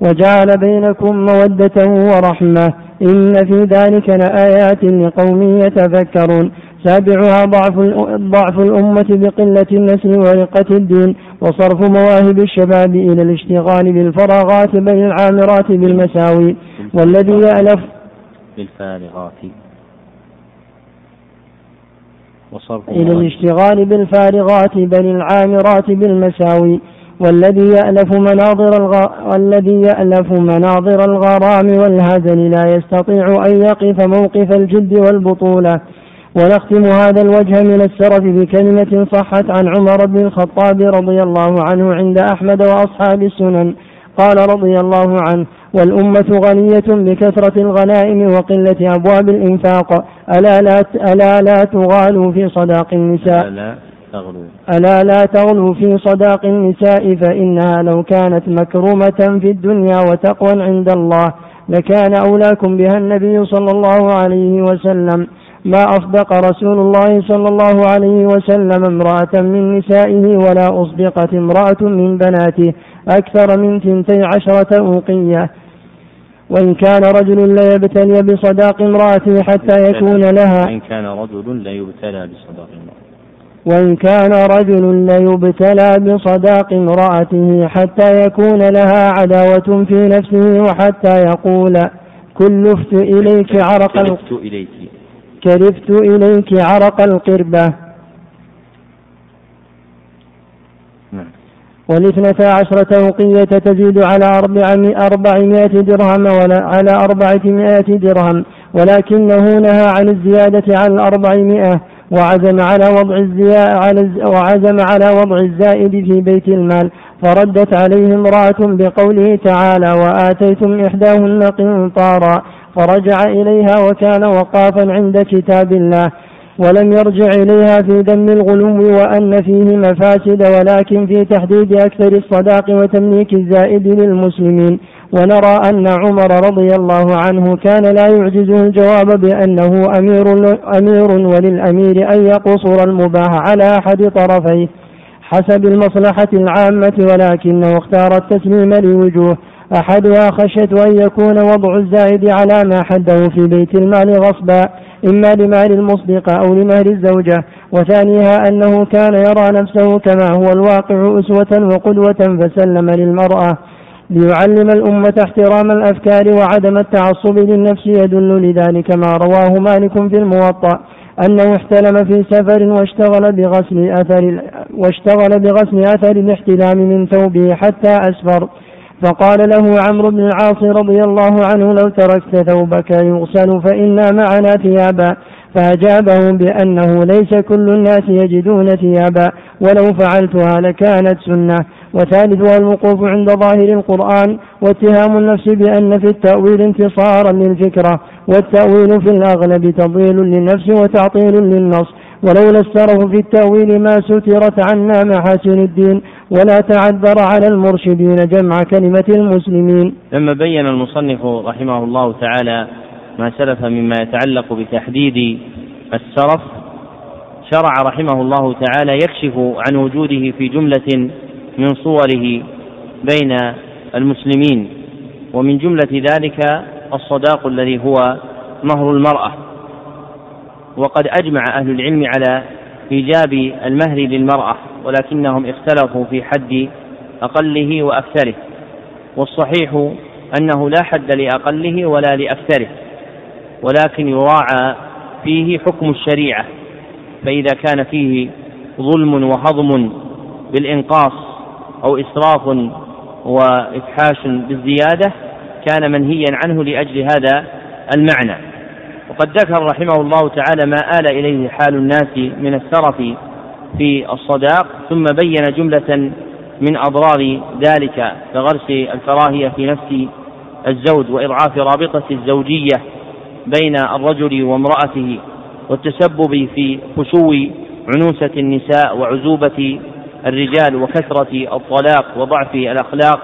وجعل بينكم مودة ورحمة إن في ذلك لآيات لقوم يتفكرون سابعها ضعف ضعف الأمة بقلة النسل ورقة الدين وصرف مواهب الشباب إلى الاشتغال بالفراغات بين العامرات بالمساوي والذي يألف بالفارغات. وصرف إلى الاشتغال بالفارغات بل العامرات بالمساوي والذي يألف مناظر الغ... والذي يألف مناظر الغرام والهزل لا يستطيع أن يقف موقف الجد والبطولة. ونختم هذا الوجه من السرف بكلمة صحت عن عمر بن الخطاب رضي الله عنه عند أحمد وأصحاب السنن. قال رضي الله عنه والأمة غنية بكثرة الغنائم وقلة أبواب الإنفاق. ألا لا ألا لا تغالوا في صداق النساء. ألا تغلوا. ألا لا تغلوا في صداق النساء فإنها لو كانت مكرومة في الدنيا وتقوى عند الله لكان أولاكم بها النبي صلى الله عليه وسلم. ما أصدق رسول الله صلى الله عليه وسلم امرأة من نسائه ولا أصدقت امرأة من بناته أكثر من ثنتي عشرة أوقية. وإن كان رجل ليبتلي بصداق امرأته حتى يكون لها وإن كان رجل ليبتلى بصداق امرأته وإن كان رجل ليبتلى بصداق امرأته حتى يكون لها عداوة في نفسه وحتى يقول كلفت إليك عرق كلفت إليك. كلفت إليك عرق القربة. والاثنتا عشرة أوقية تزيد على أربعمائة درهم ولا على أربعمائة درهم. ولكنه نهى عن الزيادة على الأربعمائة وعزم على وضع على وعزم على وضع الزائد في بيت المال. فردت عليه امرأة بقوله تعالى وآتيتم إحداهن قنطارا فرجع إليها وكان وقافا عند كتاب الله. ولم يرجع إليها في ذم الغلو وأن فيه مفاسد ولكن في تحديد أكثر الصداق وتمليك الزائد للمسلمين. ونرى أن عمر رضي الله عنه كان لا يعجزه الجواب بأنه أمير, أمير وللأمير أن يقصر المباح على أحد طرفيه حسب المصلحة العامة ولكنه اختار التسليم لوجوه. أحدها خشية أن يكون وضع الزائد على ما حده في بيت المال غصبا. إما لمال المصدقة أو لمهر الزوجة وثانيها أنه كان يرى نفسه كما هو الواقع أسوة وقدوة فسلم للمرأة. ليعلم الأمة احترام الأفكار وعدم التعصب للنفس يدل لذلك ما رواه مالك في الموطأ أنه احتلم في سفر واشتغل بغسل أثر واشتغل بغسل أثر الاحتلام من ثوبه حتى أسفر. فقال له عمرو بن العاص رضي الله عنه لو تركت ثوبك يغسل فإنا معنا ثيابا فأجابه بأنه ليس كل الناس يجدون ثيابا ولو فعلتها لكانت سنة. وثالثها الوقوف عند ظاهر القرآن واتهام النفس بأن في التأويل انتصارا للفكرة والتأويل في الأغلب تضليل للنفس وتعطيل للنص. ولولا السره في التأويل ما سترت عنا محاسن الدين. ولا تعذر على المرشدين جمع كلمة المسلمين. لما بين المصنف رحمه الله تعالى ما سلف مما يتعلق بتحديد السرف شرع رحمه الله تعالى يكشف عن وجوده في جملة من صوره بين المسلمين ومن جملة ذلك الصداق الذي هو مهر المرأة. وقد أجمع أهل العلم على إيجاب المهر للمرأة ولكنهم اختلفوا في حد أقله وأكثره. والصحيح أنه لا حد لأقله ولا لأكثره ولكن يراعى فيه حكم الشريعة. فإذا كان فيه ظلم وهضم بالإنقاص أو إسراف وإفحاش بالزيادة كان منهيا عنه لأجل هذا المعنى. وقد ذكر رحمه الله تعالى ما آل إليه حال الناس من السرف في الصداق ثم بين جملة من أضرار ذلك كغرس الكراهية في نفس الزوج وإضعاف رابطة الزوجية بين الرجل وامرأته والتسبب في خشو عنوسة النساء وعزوبة الرجال وكثرة الطلاق وضعف الأخلاق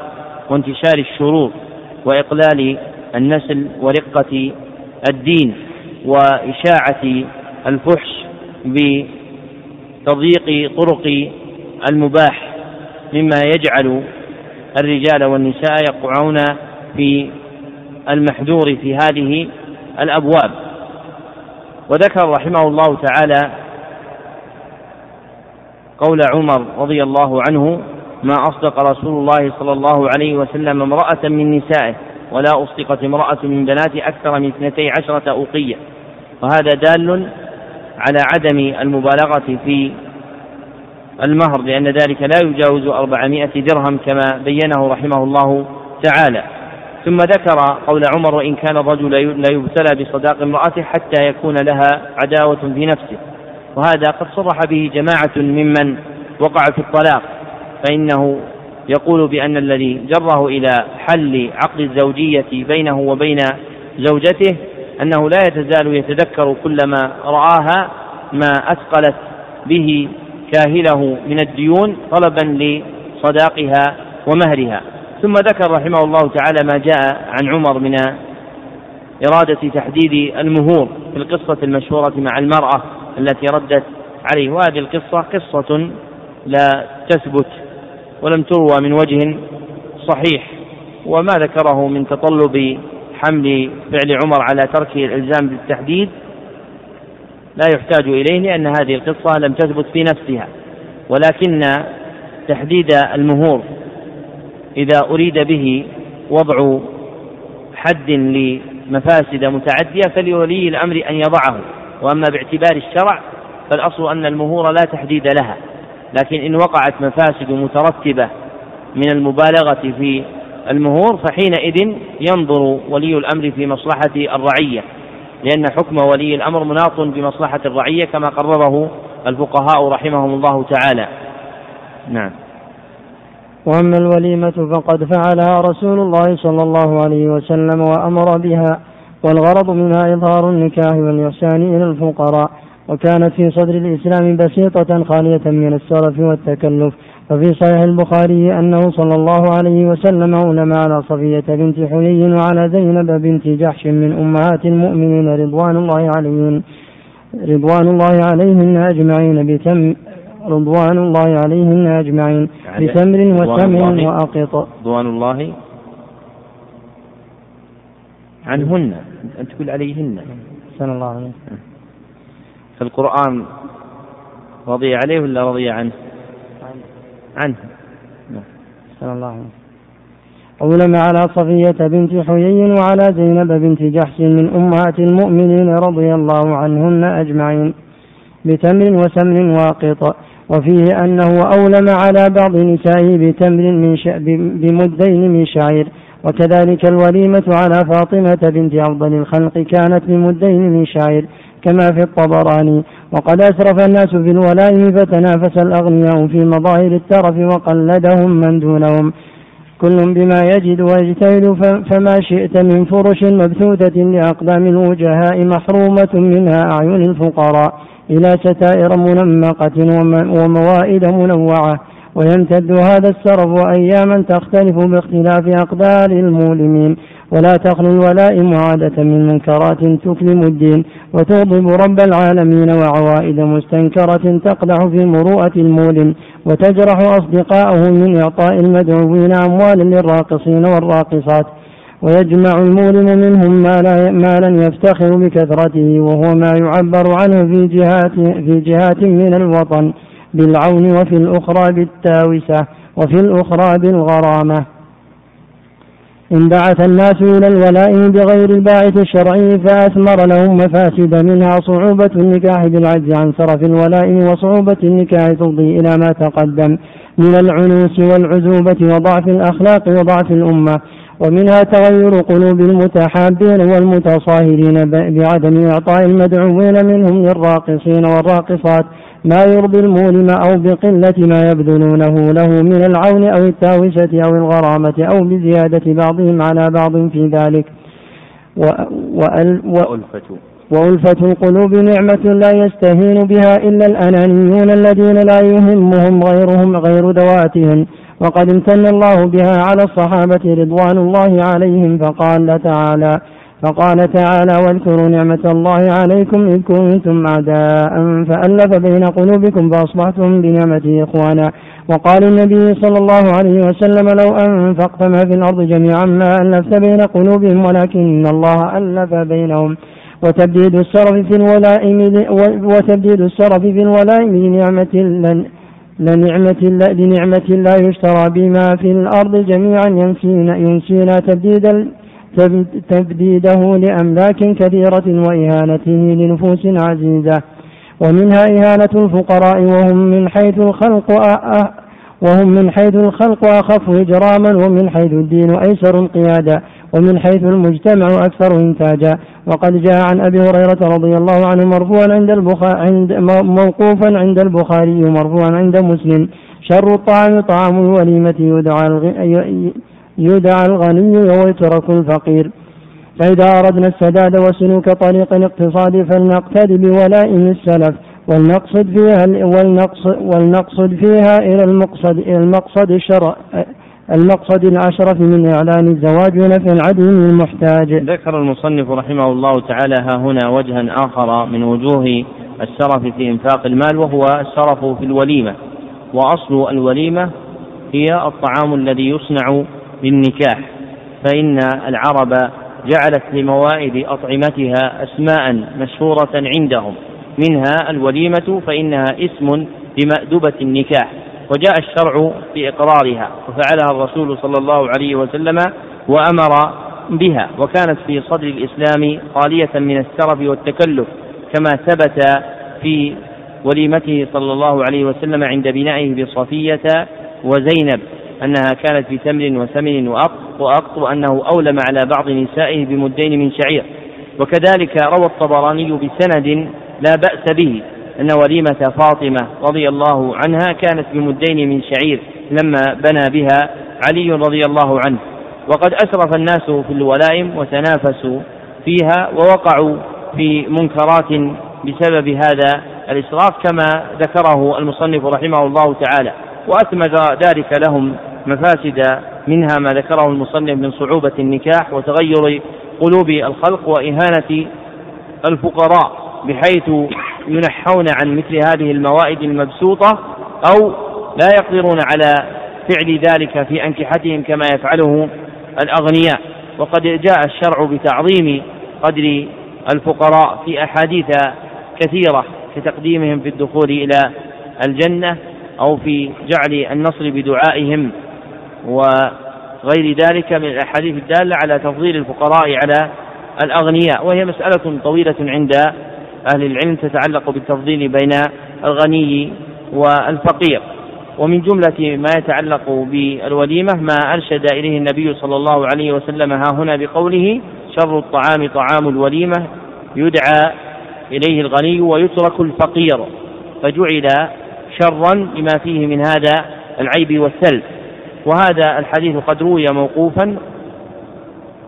وانتشار الشرور وإقلال النسل ورقة الدين. وإشاعة الفحش بتضييق طرق المباح مما يجعل الرجال والنساء يقعون في المحذور في هذه الأبواب. وذكر رحمه الله تعالى قول عمر رضي الله عنه ما أصدق رسول الله صلى الله عليه وسلم امرأة من نسائه ولا أصدقت امرأة من بنات أكثر من اثنتي عشرة أوقية. وهذا دال على عدم المبالغة في المهر لأن ذلك لا يجاوز أربعمائة درهم كما بينه رحمه الله تعالى. ثم ذكر قول عمر وإن كان الرجل لا يبتلى بصداق امرأته حتى يكون لها عداوة في نفسه. وهذا قد صرح به جماعة ممن وقع في الطلاق فإنه يقول بأن الذي جره إلى حل عقد الزوجية بينه وبين زوجته أنه لا يتزال يتذكر كلما رآها ما أثقلت به كاهله من الديون طلبا لصداقها ومهرها. ثم ذكر رحمه الله تعالى ما جاء عن عمر من إرادة تحديد المهور في القصة المشهورة مع المرأة التي ردت عليه. وهذه القصة قصة لا تثبت ولم تروى من وجه صحيح. وما ذكره من تطلب حمل فعل عمر على تركه الإلزام بالتحديد لا يحتاج إليه لأن هذه القصة لم تثبت في نفسها. ولكن تحديد المهور إذا أريد به وضع حد لمفاسد متعدية فلولي الأمر أن يضعه. وأما باعتبار الشرع فالأصل أن المهور لا تحديد لها. لكن إن وقعت مفاسد مترتبة من المبالغة في المهور فحينئذ ينظر ولي الأمر في مصلحة الرعية لأن حكم ولي الأمر مناط بمصلحة الرعية كما قرره الفقهاء رحمهم الله تعالى. نعم. وأما الوليمة فقد فعلها رسول الله صلى الله عليه وسلم وأمر بها والغرض منها إظهار النكاح والإحسان إلى الفقراء. وكانت في صدر الإسلام بسيطة خالية من السرف والتكلف. وفي صحيح البخاري أنه صلى الله عليه وسلم أولم على صفية بنت حيي وعلى زينب بنت جحش من أمهات المؤمنين رضوان الله عليهن رضوان الله عليهن أجمعين بتم رضوان الله عليهن أجمعين بتمر وسمع وأقط. رضوان الله عنهن. أن تقول عليهن. صلى الله عليه وسلم. في القرآن رضي عليه ولا رضي عنه؟ عنه. صلى الله عليه أولم على صفية بنت حيي وعلى زينب بنت جحش من أمهات المؤمنين رضي الله عنهن أجمعين بتمر وسمن واقط وفيه أنه أولم على بعض نسائه بتمر من بمدين من شعير. وكذلك الوليمة على فاطمة بنت أفضل الخلق كانت بمدين من شعير. كما في الطبراني. وقد أسرف الناس في الولائم فتنافس الأغنياء في مظاهر الترف وقلدهم من دونهم. كل بما يجد ويجتهد فما شئت من فرش مبثوثة لأقدام الوجهاء محرومة منها أعين الفقراء إلى ستائر منمقة وموائد منوعة. ويمتد هذا السرف أياما تختلف باختلاف أقدار المولمين. ولا تخلو الولائم عادة من منكرات تكلم الدين وتغضب رب العالمين وعوائد مستنكرة تقدح في مروءة المولم وتجرح أصدقاءه من إعطاء المدعوين أموالا للراقصين والراقصات. ويجمع المولم منهم مالا مالا يفتخر بكثرته وهو ما يعبر عنه في جهات في جهات من الوطن بالعون وفي الأخرى بالتاوسة وفي الأخرى بالغرامة. إن بعث الناس إلى الولائم بغير الباعث الشرعي فأثمر لهم مفاسد منها صعوبة النكاح بالعجز عن صرف الولائم وصعوبة النكاح تفضي إلى ما تقدم من العنوس والعزوبة وضعف الأخلاق وضعف الأمة. ومنها تغير قلوب المتحابين والمتصاهرين بعدم إعطاء المدعوين منهم للراقصين والراقصات ما يرضي المولم أو بقلة ما يبذلونه له من العون أو التاوشة أو الغرامة أو بزيادة بعضهم على بعض في ذلك. وألفة. وألفة القلوب نعمة لا يستهين بها إلا الأنانيون الذين لا يهمهم غيرهم غير ذواتهم وقد امتن الله بها على الصحابة رضوان الله عليهم فقال تعالى فقال تعالى واذكروا نعمة الله عليكم إذ كنتم أعداء فألف بين قلوبكم فأصبحتم بنعمته إخوانا. وقال النبي صلى الله عليه وسلم لو أنفقت ما في الأرض جميعا ما ألفت بين قلوبهم ولكن الله ألف بينهم. وتبديد السرف في الولائم وتبديد السرف في الولائم لنعمة لنعمة لنعمة لا يشترى بما في الأرض جميعا ينسينا, ينسينا تبديد تبديده لأملاك كثيرة وإهانته لنفوس عزيزة. ومنها إهانة الفقراء وهم من حيث الخلق وهم من حيث الخلق أخف إجراما ومن حيث الدين أيسر انقيادا ومن حيث المجتمع أكثر إنتاجا. وقد جاء عن أبي هريرة رضي الله عنه مرفوعا عند عند موقوفا عند البخاري مرفوعا عند مسلم شر الطعام طعام الوليمة يدعى يدعى الغني ويترك الفقير فإذا أردنا السداد وسلوك طريق الاقتصاد فلنقتدي بولائم السلف ولنقصد فيها ولنقصد, ولنقصد فيها إلى المقصد إلى المقصد الشرع المقصد الأشرف من إعلان الزواج ونفع العدل المحتاج. ذكر المصنف رحمه الله تعالى ها هنا وجها آخر من وجوه السرف في إنفاق المال وهو السرف في الوليمة. وأصل الوليمة هي الطعام الذي يصنع للنكاح فإن العرب جعلت لموائد أطعمتها أسماء مشهورة عندهم منها الوليمة فإنها اسم لمأدبة النكاح وجاء الشرع بإقرارها وفعلها الرسول صلى الله عليه وسلم وأمر بها وكانت في صدر الإسلام خالية من السرف والتكلف كما ثبت في وليمته صلى الله عليه وسلم عند بنائه بصفية وزينب. أنها كانت بتمر وثمن وأقط وأقط أنه أولم على بعض نسائه بمدين من شعير. وكذلك روى الطبراني بسند لا بأس به أن وليمة فاطمة رضي الله عنها كانت بمدين من شعير لما بنى بها علي رضي الله عنه. وقد أسرف الناس في الولائم وتنافسوا فيها ووقعوا في منكرات بسبب هذا الإسراف كما ذكره المصنف رحمه الله تعالى. وأثمر ذلك لهم مفاسد منها ما ذكره المصنف من صعوبة النكاح وتغير قلوب الخلق وإهانة الفقراء بحيث ينحون عن مثل هذه الموائد المبسوطة أو لا يقدرون على فعل ذلك في أنكحتهم كما يفعله الأغنياء. وقد جاء الشرع بتعظيم قدر الفقراء في أحاديث كثيرة كتقديمهم في الدخول إلى الجنة أو في جعل النصر بدعائهم. وغير ذلك من الأحاديث الدالة على تفضيل الفقراء على الأغنياء وهي مسألة طويلة عند أهل العلم تتعلق بالتفضيل بين الغني والفقير. ومن جملة ما يتعلق بالوليمة ما أرشد إليه النبي صلى الله عليه وسلم ها هنا بقوله شر الطعام طعام الوليمة يدعى إليه الغني ويترك الفقير. فجعل شرا لما فيه من هذا العيب والسلب. وهذا الحديث قد روي موقوفا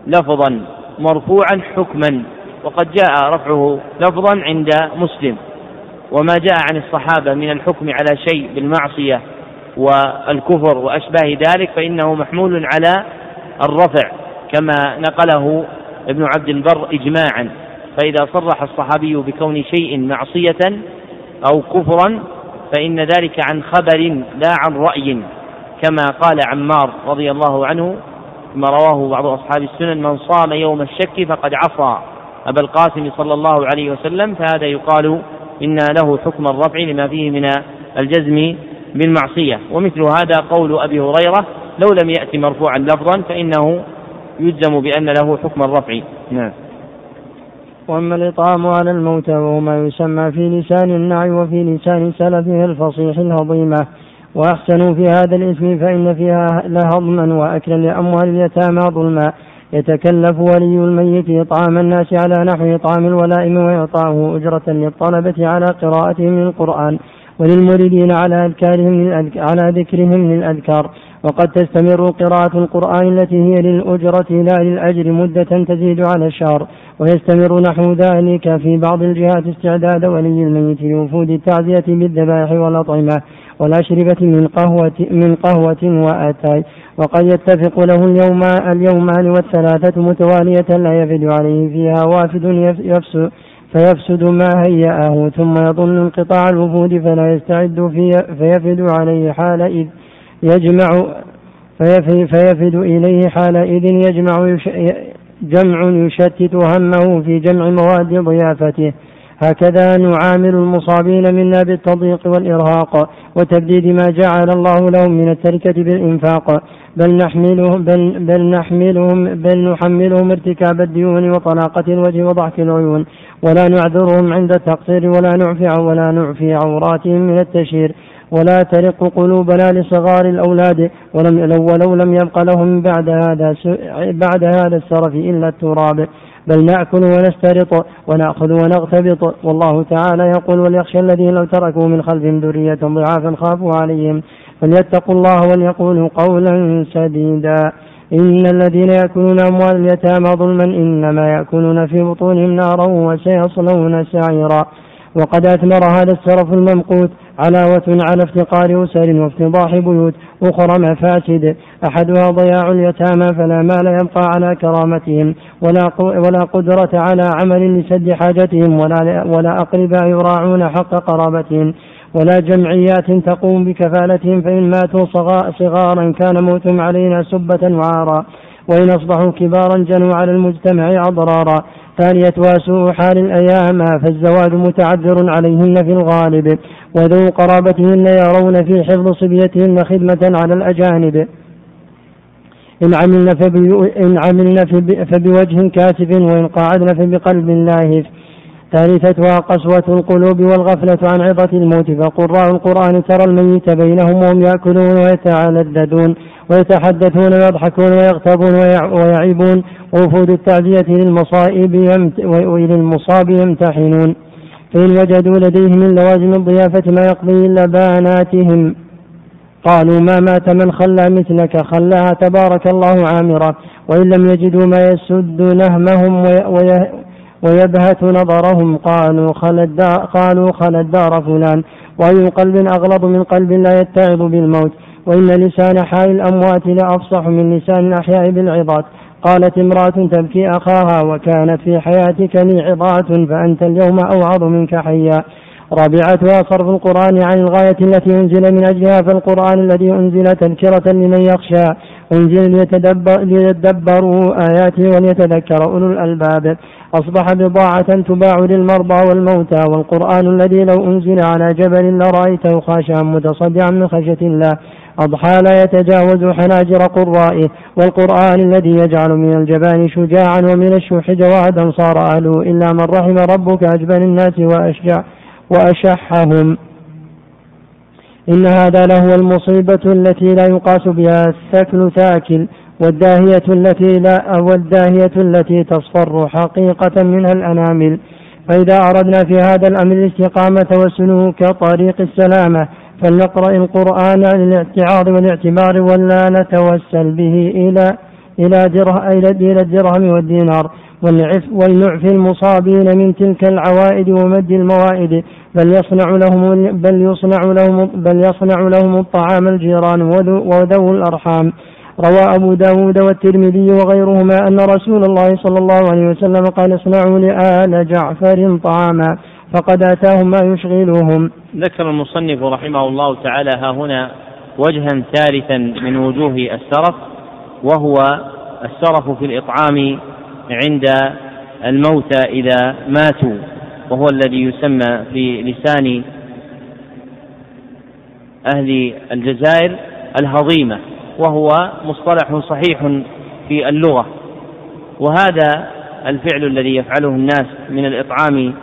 لفظا مرفوعا حكما وقد جاء رفعه لفظا عند مسلم. وما جاء عن الصحابة من الحكم على شيء بالمعصية والكفر وأشباه ذلك فإنه محمول على الرفع كما نقله ابن عبد البر إجماعا. فإذا صرح الصحابي بكون شيء معصية أو كفرا فإن ذلك عن خبر لا عن رأي. كما قال عمار رضي الله عنه كما رواه بعض أصحاب السنن من صام يوم الشك فقد عصى. أبا القاسم صلى الله عليه وسلم فهذا يقال إن له حكم الرفع لما فيه من الجزم بالمعصية. ومثل هذا قول أبي هريرة لو لم يأتي مرفوعا لفظا فإنه يجزم بأن له حكم الرفع. نعم. وأما الإطعام على الموتى وهو ما يسمى في لسان النعي وفي لسان سلفه الفصيح الهضيمة وأحسنوا في هذا الاسم فإن فيها لهضما وأكلا لأموال اليتامى ظلما. يتكلف ولي الميت إطعام الناس على نحو إطعام الولائم وإعطاؤه أجرة للطلبة على قراءتهم للقرآن وللمريدين على أذكارهم على ذكرهم للأذكار. وقد تستمر قراءة القرآن التي هي للأجرة لا للأجر مدة تزيد على الشهر. ويستمر نحو ذلك في بعض الجهات استعداد ولي الميت لوفود التعزية بالذبائح والأطعمة. والأشربة من قهوة من قهوة وأتاي. وقد يتفق له اليوم اليومان والثلاثة متوالية لا يفد عليه فيها وافد يفسد فيفسد ما هيأه. ثم يظن انقطاع الوفود فلا يستعد في فيفد عليه حال إذ يجمع فيفد إليه حال إذ يجمع جمع يشتت همه في جمع مواد ضيافته. هكذا نعامل المصابين منا بالتضييق والإرهاق وتبديد ما جعل الله لهم من التركة بالإنفاق. بل نحملهم بل, بل نحملهم بل نحملهم ارتكاب الديون وطلاقة الوجه وضحك العيون. ولا نعذرهم عند التقصير ولا نعفي ولا نعفي عوراتهم من التشهير. ولا ترق قلوبنا لصغار الأولاد. ولم ولو لم يبق لهم بعد هذا بعد هذا السرف إلا التراب. بل نأكل ونسترط ونأخذ ونغتبط. والله تعالى يقول وليخشى الذين لو تركوا من خلفهم ذرية ضعافا خافوا عليهم فليتقوا الله وليقولوا قولا سديدا. إن الذين يأكلون أموال اليتامى ظلما إنما يأكلون في بطونهم نارا وسيصلون سعيرا. وقد أثمر هذا السرف الممقوت علاوة على افتقار أسر وافتضاح بيوت أخرى مفاسد أحدها ضياع اليتامى فلا مال يبقى على كرامتهم ولا ولا قدرة على عمل لسد حاجتهم ولا ولا أقرباء يراعون حق قرابتهم. ولا جمعيات تقوم بكفالتهم فإن ماتوا صغارا كان موتهم علينا سبة وعارا. وإن أصبحوا كبارا جنوا على المجتمع أضرارا. ثانية وسوء حال الأيام فالزواج متعذر عليهن في الغالب. وذو قرابتهن يرون في حفظ صبيتهن خدمة على الأجانب. إن عملن, إن عملن فبوجه كاسف وإن قعدن فبقلب لاهف ثالثتها قسوة القلوب والغفلة عن عظة الموت. فقراء القرآن ترى الميت بينهم وهم يأكلون ويتعلدون ويتحدثون ويضحكون ويغتابون ويعيبون. ووفود التعزية للمصائب وإلى المصاب يمتحنون. فإن وجدوا لديه من لوازم الضيافة ما يقضي إلا باناتهم قالوا ما مات من خلى مثلك؟ خلاها تبارك الله عامرة وإن لم يجدوا ما يسد نهمهم ويبهت نظرهم. قالوا خل الدار, قالوا خل الدار فلان. وأي قلب أغلظ من قلب لا يتعظ بالموت. وإن لسان حال الأموات لأفصح من لسان الأحياء بالعظات. قالت امرأة تبكي أخاها وكانت في حياتك لي عظات فأنت اليوم أوعظ منك حيا. رابعتها صرف القرآن عن الغاية التي أنزل من أجلها فالقرآن الذي أنزل تذكرة لمن يخشى. أنزل ليتدبر ليتدبروا آياته وليتذكر أولو الألباب. أصبح بضاعة تباع للمرضى والموتى والقرآن الذي لو أنزل على جبل لرأيته خاشعا متصدعا من خشية الله. أضحى لا يتجاوز حناجر قرائه والقرآن الذي يجعل من الجبان شجاعا ومن الشح جوادا صار أهله إلا من رحم ربك أجبن الناس وأشجع وأشحهم. إن هذا لهو المصيبة التي لا يقاس بها الثكل ثاكل والداهية التي لا والداهية التي تصفر حقيقة منها الأنامل. فإذا أردنا في هذا الأمر الاستقامة والسلوك طريق السلامة فلنقرأ القرآن للاعتعاض والاعتبار ولا نتوسل به إلى إلى إلى الدرهم والدينار ولنعف المصابين من تلك العوائد ومد الموائد. بل يصنع لهم بل يصنع لهم بل يصنع لهم الطعام الجيران وذو الأرحام. روى أبو داود والترمذي وغيرهما أن رسول الله صلى الله عليه وسلم قال اصنعوا لآل جعفر طعاما. فقد آتاهم ما يشغلهم. ذكر المصنف رحمه الله تعالى ها هنا وجها ثالثا من وجوه السرف وهو السرف في الإطعام عند الموتى إذا ماتوا وهو الذي يسمى في لسان أهل الجزائر الهضيمة وهو مصطلح صحيح في اللغة. وهذا الفعل الذي يفعله الناس من الإطعام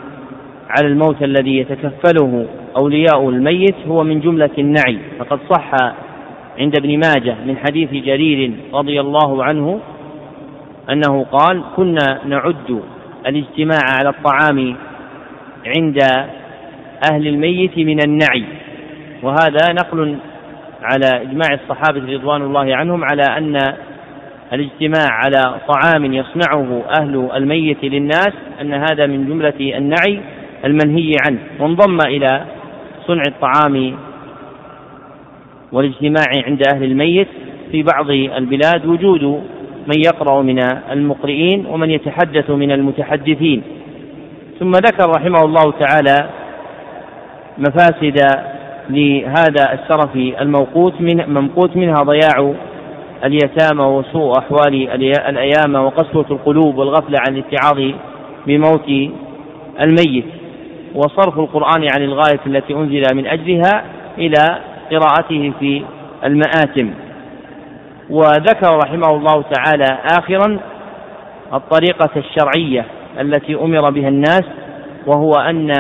على الموت الذي يتكفله أولياء الميت هو من جملة النعي. فقد صح عند ابن ماجه من حديث جرير رضي الله عنه أنه قال كنا نعد الاجتماع على الطعام عند أهل الميت من النعي وهذا نقل على إجماع الصحابة رضوان الله عنهم على أن الاجتماع على طعام يصنعه أهل الميت للناس أن هذا من جملة النعي. المنهي عنه وانضم إلى صنع الطعام والاجتماع عند أهل الميت في بعض البلاد وجود من يقرأ من المقرئين ومن يتحدث من المتحدثين. ثم ذكر رحمه الله تعالى مفاسد لهذا السرف الموقوت من ممقوت منها ضياع اليتامى وسوء أحوال الأيام وقسوة القلوب والغفلة عن الاتعاظ بموت الميت. وصرف القرآن عن الغاية التي أنزل من أجلها إلى قراءته في المآتم. وذكر رحمه الله تعالى آخرا الطريقة الشرعية التي أمر بها الناس وهو أن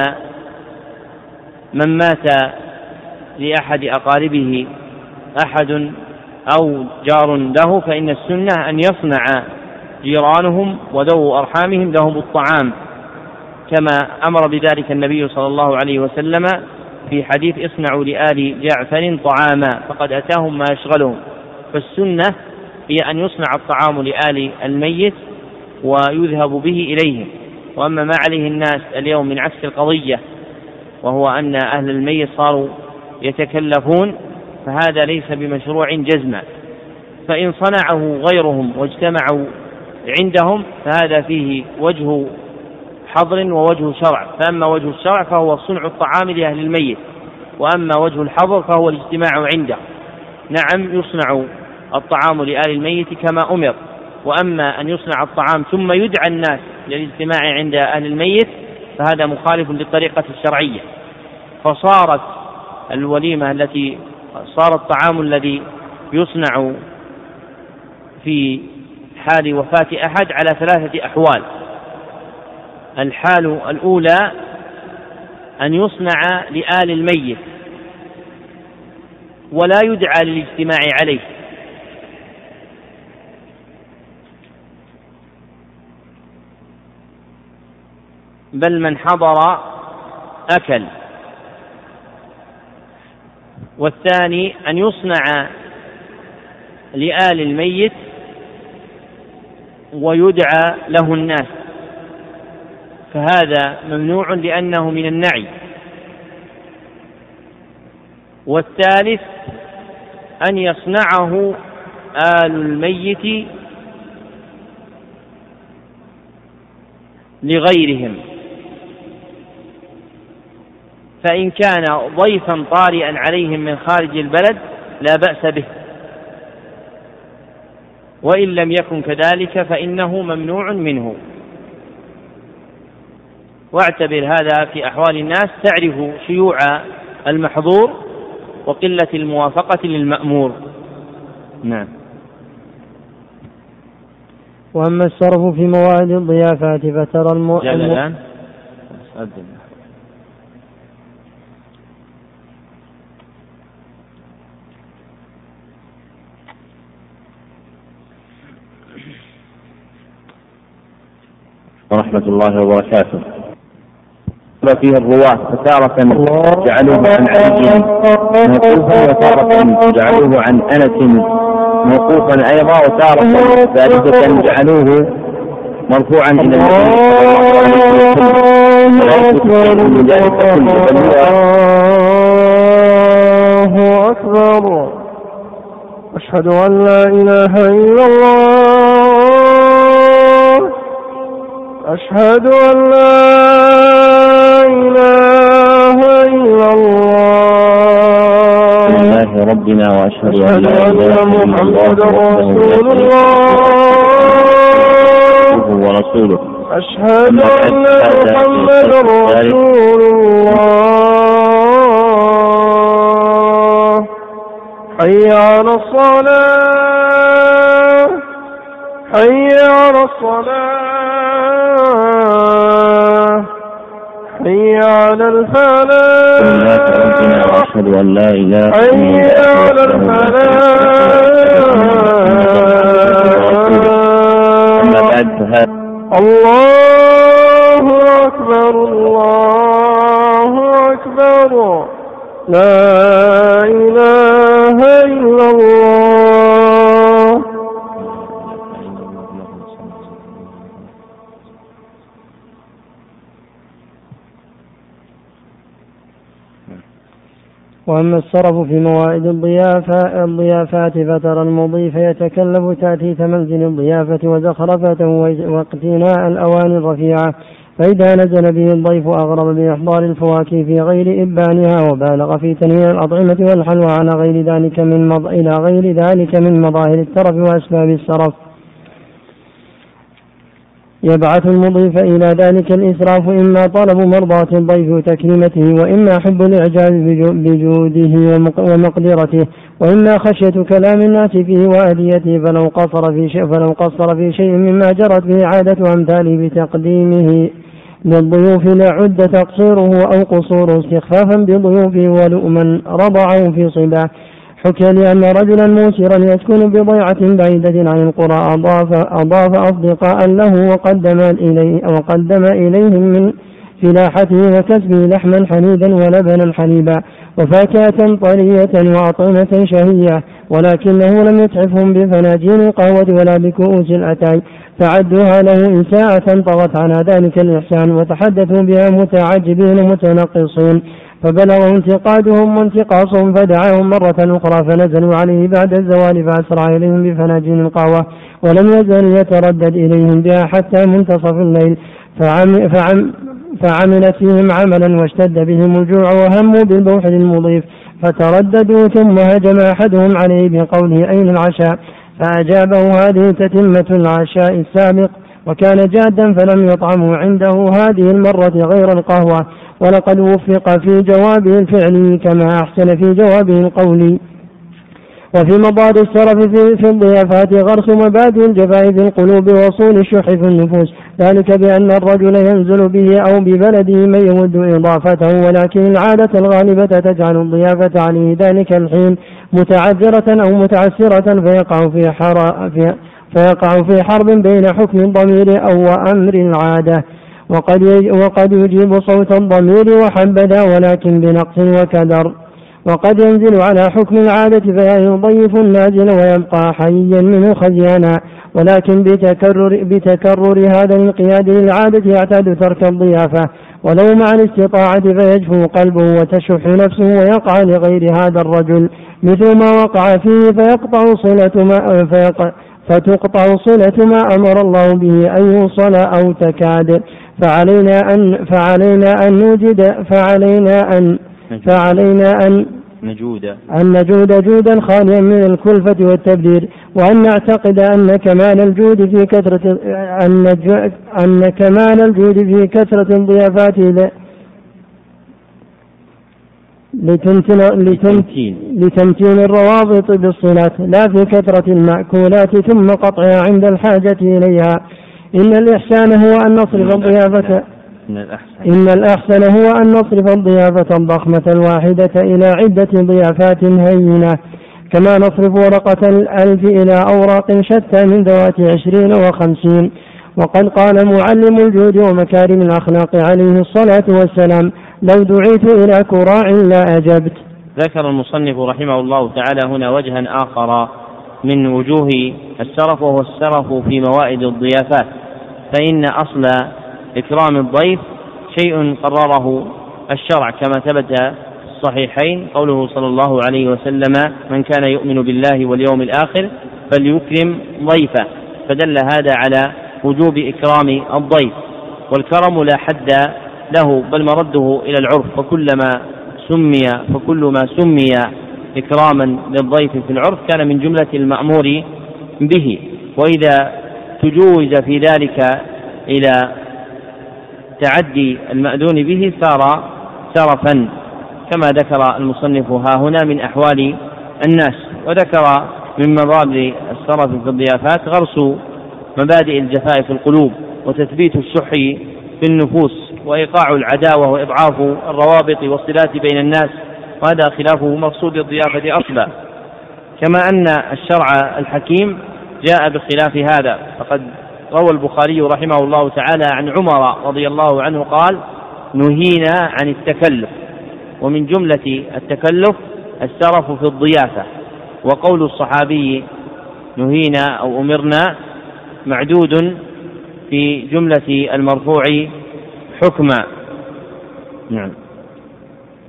من مات لأحد أقاربه أحد أو جار له فإن السنة أن يصنع جيرانهم وذو أرحامهم لهم الطعام. كما أمر بذلك النبي صلى الله عليه وسلم في حديث اصنعوا لآل جعفر طعاما فقد أتاهم ما يشغلهم. فالسنة هي أن يصنع الطعام لآل الميت ويذهب به إليهم. وأما ما عليه الناس اليوم من عكس القضية وهو أن أهل الميت صاروا يتكلفون فهذا ليس بمشروع جزما. فإن صنعه غيرهم واجتمعوا عندهم فهذا فيه وجه حظر ووجه شرع فأما وجه الشرع فهو صنع الطعام لأهل الميت وأما وجه الحظر فهو الاجتماع عنده. نعم يصنع الطعام لآل الميت كما أمر وأما أن يصنع الطعام ثم يدعى الناس للاجتماع عند أهل الميت فهذا مخالف للطريقة الشرعية. فصارت الوليمة التي صار الطعام الذي يصنع في حال وفاة أحد على ثلاثة أحوال. الحال الأولى أن يصنع لآل الميت ولا يدعى للاجتماع عليه. بل من حضر أكل. والثاني أن يصنع لآل الميت ويدعى له الناس. فهذا ممنوع لأنه من النعي. والثالث أن يصنعه آل الميت لغيرهم. فإن كان ضيفا طارئا عليهم من خارج البلد لا بأس به. وإن لم يكن كذلك فإنه ممنوع منه. واعتبر هذا في أحوال الناس تعرف شيوع المحظور وقلة الموافقة للمأمور. نعم. وأما الصرف في مواد الضيافات فترى الم... الآن ورحمة الله وبركاته. فيه الرواة فتارة جعلوه عن علي موقوفا وتارة جعلوه عن أنس موقوفا أيضا وتارة ثالثة جعلوه مرفوعا إلى النبي الله أكبر. أشهد أن لا إله إلا الله. أشهد أن لا لله ربنا وأشهد أن لا إله إلا محمد رسول الله. ورسوله. أشهد أن محمد رسول الله. حي على الصلاة. حي على الصلاة. حي على الفلاح. وأشهد أن لا إله حي على الفلاح. الله أكبر الله أكبر. لا إله إلا الله. وأما الصرف في موائد الضيافة الضيافات فترى المضيف يتكلف تأتيت منزل الضيافة وزخرفته واقتناء الأواني الرفيعة. فإذا نزل به الضيف أغرب بإحضار الفواكه في غير إبانها وبالغ في تنويع الأطعمة والحلوى على غير ذلك من مض... إلى غير ذلك من مظاهر الترف وأسباب السرف يبعث المضيف إلى ذلك الإسراف إما طلب مرضاة الضيف وتكريمته وإما حب الإعجاب بجوده ومقدرته وإما خشية كلام الناس فيه وأذيته فلو قصر في شيء فلو قصر في شيء مما جرت به عادة أمثاله بتقديمه للضيوف لعد تقصيره أو قصوره استخفافا بضيوفه ولؤما رضعه في صباه حكي لي أن رجلا موسرا يسكن بضيعة بعيدة عن القرى أضاف أضاف أصدقاء له وقدم إليه وقدم إليهم من فلاحته وكسبه لحما حنيدا ولبنا حليبا وفاكهة طرية وأطعمة شهية ولكنه لم يتعفهم بفناجين القهوة ولا بكؤوس الأتاي فعدوها له إساءة طغت على ذلك الإحسان وتحدثوا بها متعجبين متنقصين فبلغوا انتقادهم وانتقاصهم فدعاهم مرة أخرى فنزلوا عليه بعد الزوال فأسرع إليهم بفناجين القهوة ولم يزل يتردد إليهم بها حتى منتصف الليل. فعم فعم فعملت فيهم عملا واشتد بهم الجوع وهموا بالبوح للمضيف فترددوا ثم هجم أحدهم عليه بقوله أين العشاء؟ فأجابه هذه تتمة العشاء السابق. وكان جادا فلم يطعموا عنده هذه المرة غير القهوة. ولقد وفق في جوابه الفعلي كما أحسن في جوابه القولي وفي مضاد السرف في, في الضيافات غرس مبادئ الجفاء في القلوب وصول الشح في النفوس. ذلك بأن الرجل ينزل به أو ببلده من يود إضافته ولكن العادة الغالبة تجعل الضيافة عليه ذلك الحين متعذرة أو متعسرة فيقع في حر في فيقع في حرب بين حكم الضمير أو أمر العادة. وقد وقد يجيب صوت الضمير وحبذا ولكن بنقص وكدر. وقد ينزل على حكم العادة فيضيف النازل ويبقى حيا منه خزيانا. ولكن بتكرر بتكرر هذا الانقياد للعادة يعتاد ترك الضيافة. ولو مع الاستطاعة فيجفو قلبه وتشح نفسه ويقع لغير هذا الرجل. مثل ما وقع فيه فيقطع صلة ما فيقع فتقطع صلة ما أمر الله به أن يوصل أو تكاد. فعلينا أن فعلينا أن نوجد فعلينا أن فعلينا أن نجود. أن نجود جودا خاليا من الكلفة والتبذير. وأن نعتقد أن كمال الجود في كثرة أن أن كمال الجود في كثرة الضيافات لتمتن لتمتين لتمتين الروابط بالصلات لا في كثرة المأكولات ثم قطعها عند الحاجة إليها. إن الإحسان هو أن نصرف الضيافة إن الأحسن. إن الأحسن هو أن نصرف الضيافة الضخمة الواحدة إلى عدة ضيافات هينة. كما نصرف ورقة الألف إلى أوراق شتى من ذوات عشرين وخمسين. وقد قال معلم الجود ومكارم الأخلاق عليه الصلاة والسلام لو دعيت إلى كراع لا أجبت. ذكر المصنف رحمه الله تعالى هنا وجها آخر من وجوه السرف وهو السرف في موائد الضيافات فإن أصل إكرام الضيف شيء قرره الشرع كما ثبت في الصحيحين قوله صلى الله عليه وسلم من كان يؤمن بالله واليوم الآخر فليكرم ضيفه فدل هذا على وجوب إكرام الضيف والكرم لا حد له بل مرده إلى العرف فكلما سمي فكل ما سمي إكراما للضيف في العرف كان من جملة المأمور به. وإذا تجوز في ذلك إلى تعدي المأذون به صار سرفا كما ذكر المصنف ها هنا من أحوال الناس. وذكر من مضاد السرف في الضيافات غرس مبادئ الجفاء في القلوب وتثبيت الشح في النفوس. وإيقاع العداوة وإضعاف الروابط والصلات بين الناس وهذا خلاف مقصود الضيافة أصلا. كما أن الشرع الحكيم جاء بخلاف هذا. فقد روى البخاري رحمه الله تعالى عن عمر رضي الله عنه قال نهينا عن التكلف. ومن جملة التكلف السرف في الضيافة. وقول الصحابي نهينا أو أمرنا معدود في جملة المرفوع حكما نعم.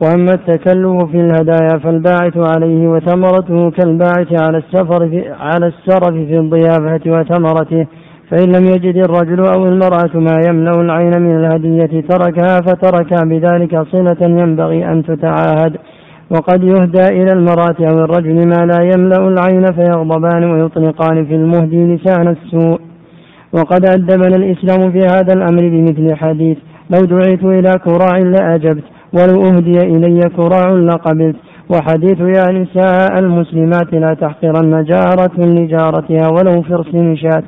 وأما التكلف في الهدايا فالباعث عليه وثمرته كالباعث على السفر في على السرف في الضيافة وثمرته فإن لم يجد الرجل أو المرأة ما يملأ العين من الهدية تركها فترك بذلك صلة ينبغي أن تتعاهد. وقد يهدى إلى المرأة أو الرجل ما لا يملأ العين فيغضبان ويطلقان في المهدي لسان السوء. وقد أدبنا الإسلام في هذا الأمر بمثل حديث لو دعيت إلى كراع لأجبت ولو أهدي إلي كراع لقبلت. وحديث يا نساء المسلمات لا تحقرن جارة لجارتها ولو فرس شاة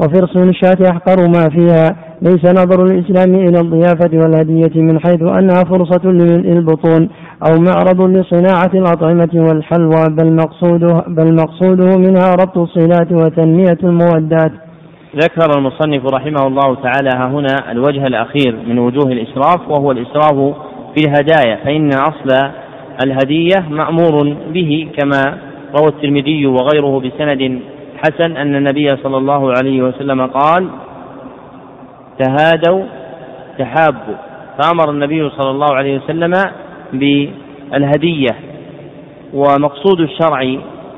وفرس الشاة أحقر ما فيها. ليس نظر الإسلام إلى الضيافة والهدية من حيث أنها فرصة للبطون أو معرض لصناعة الأطعمة والحلوى بل مقصوده, بل مقصوده منها ربط الصلات وتنمية المودات. ذكر المصنف رحمه الله تعالى ها هنا الوجه الأخير من وجوه الإسراف وهو الإسراف في الهدايا فإن أصل الهدية مأمور به كما روى الترمذي وغيره بسند حسن أن النبي صلى الله عليه وسلم قال تهادوا تحابوا. فأمر النبي صلى الله عليه وسلم بالهدية ومقصود الشرع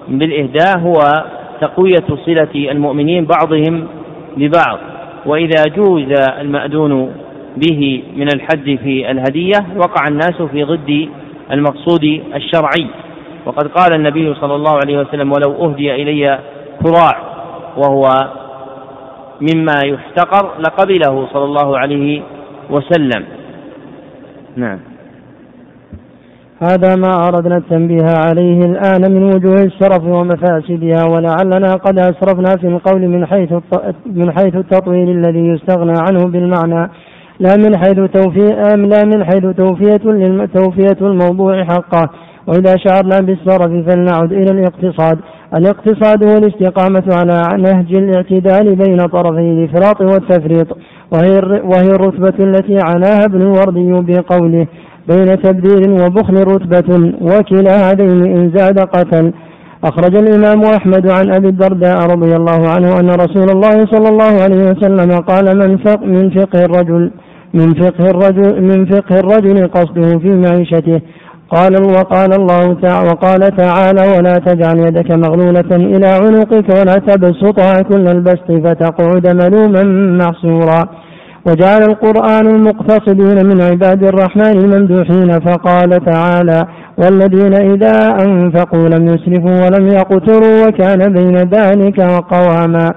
بالإهداء هو تقوية صلة المؤمنين بعضهم ببعض. وإذا جوز المأذون به من الحد في الهدية وقع الناس في ضد المقصود الشرعي. وقد قال النبي صلى الله عليه وسلم ولو أهدي إلي كراع وهو مما يحتقر لقبله صلى الله عليه وسلم. نعم. هذا ما أردنا التنبيه عليه الآن من وجوه الشرف ومفاسدها ولعلنا قد أسرفنا في القول من حيث من حيث التطويل الذي يستغنى عنه بالمعنى. لا من حيث توفية لا من حيث توفية توفية الموضوع حقه. وإذا شعرنا بالسرف فلنعد إلى الاقتصاد. الاقتصاد هو الاستقامة على نهج الاعتدال بين طرفي الإفراط والتفريط. وهي, وهي الرتبة التي عناها ابن الوردي بقوله بين تبذير وبخل رتبة وكلا هذين إن زاد قتل. أخرج الإمام أحمد عن أبي الدرداء رضي الله عنه أن رسول الله صلى الله عليه وسلم قال من فقه من فقه الرجل من فقه الرجل من فقه الرجل قصده في معيشته. قال وقال الله تعالى وقال تعالى ولا تجعل يدك مغلولة إلى عنقك ولا تبسطها كل البسط فتقعد ملوما محصورا. وجعل القرآن المقتصدين من عباد الرحمن الممدوحين فقال تعالى والذين إذا أنفقوا لم يسرفوا ولم يقتروا وكان بين ذلك قواما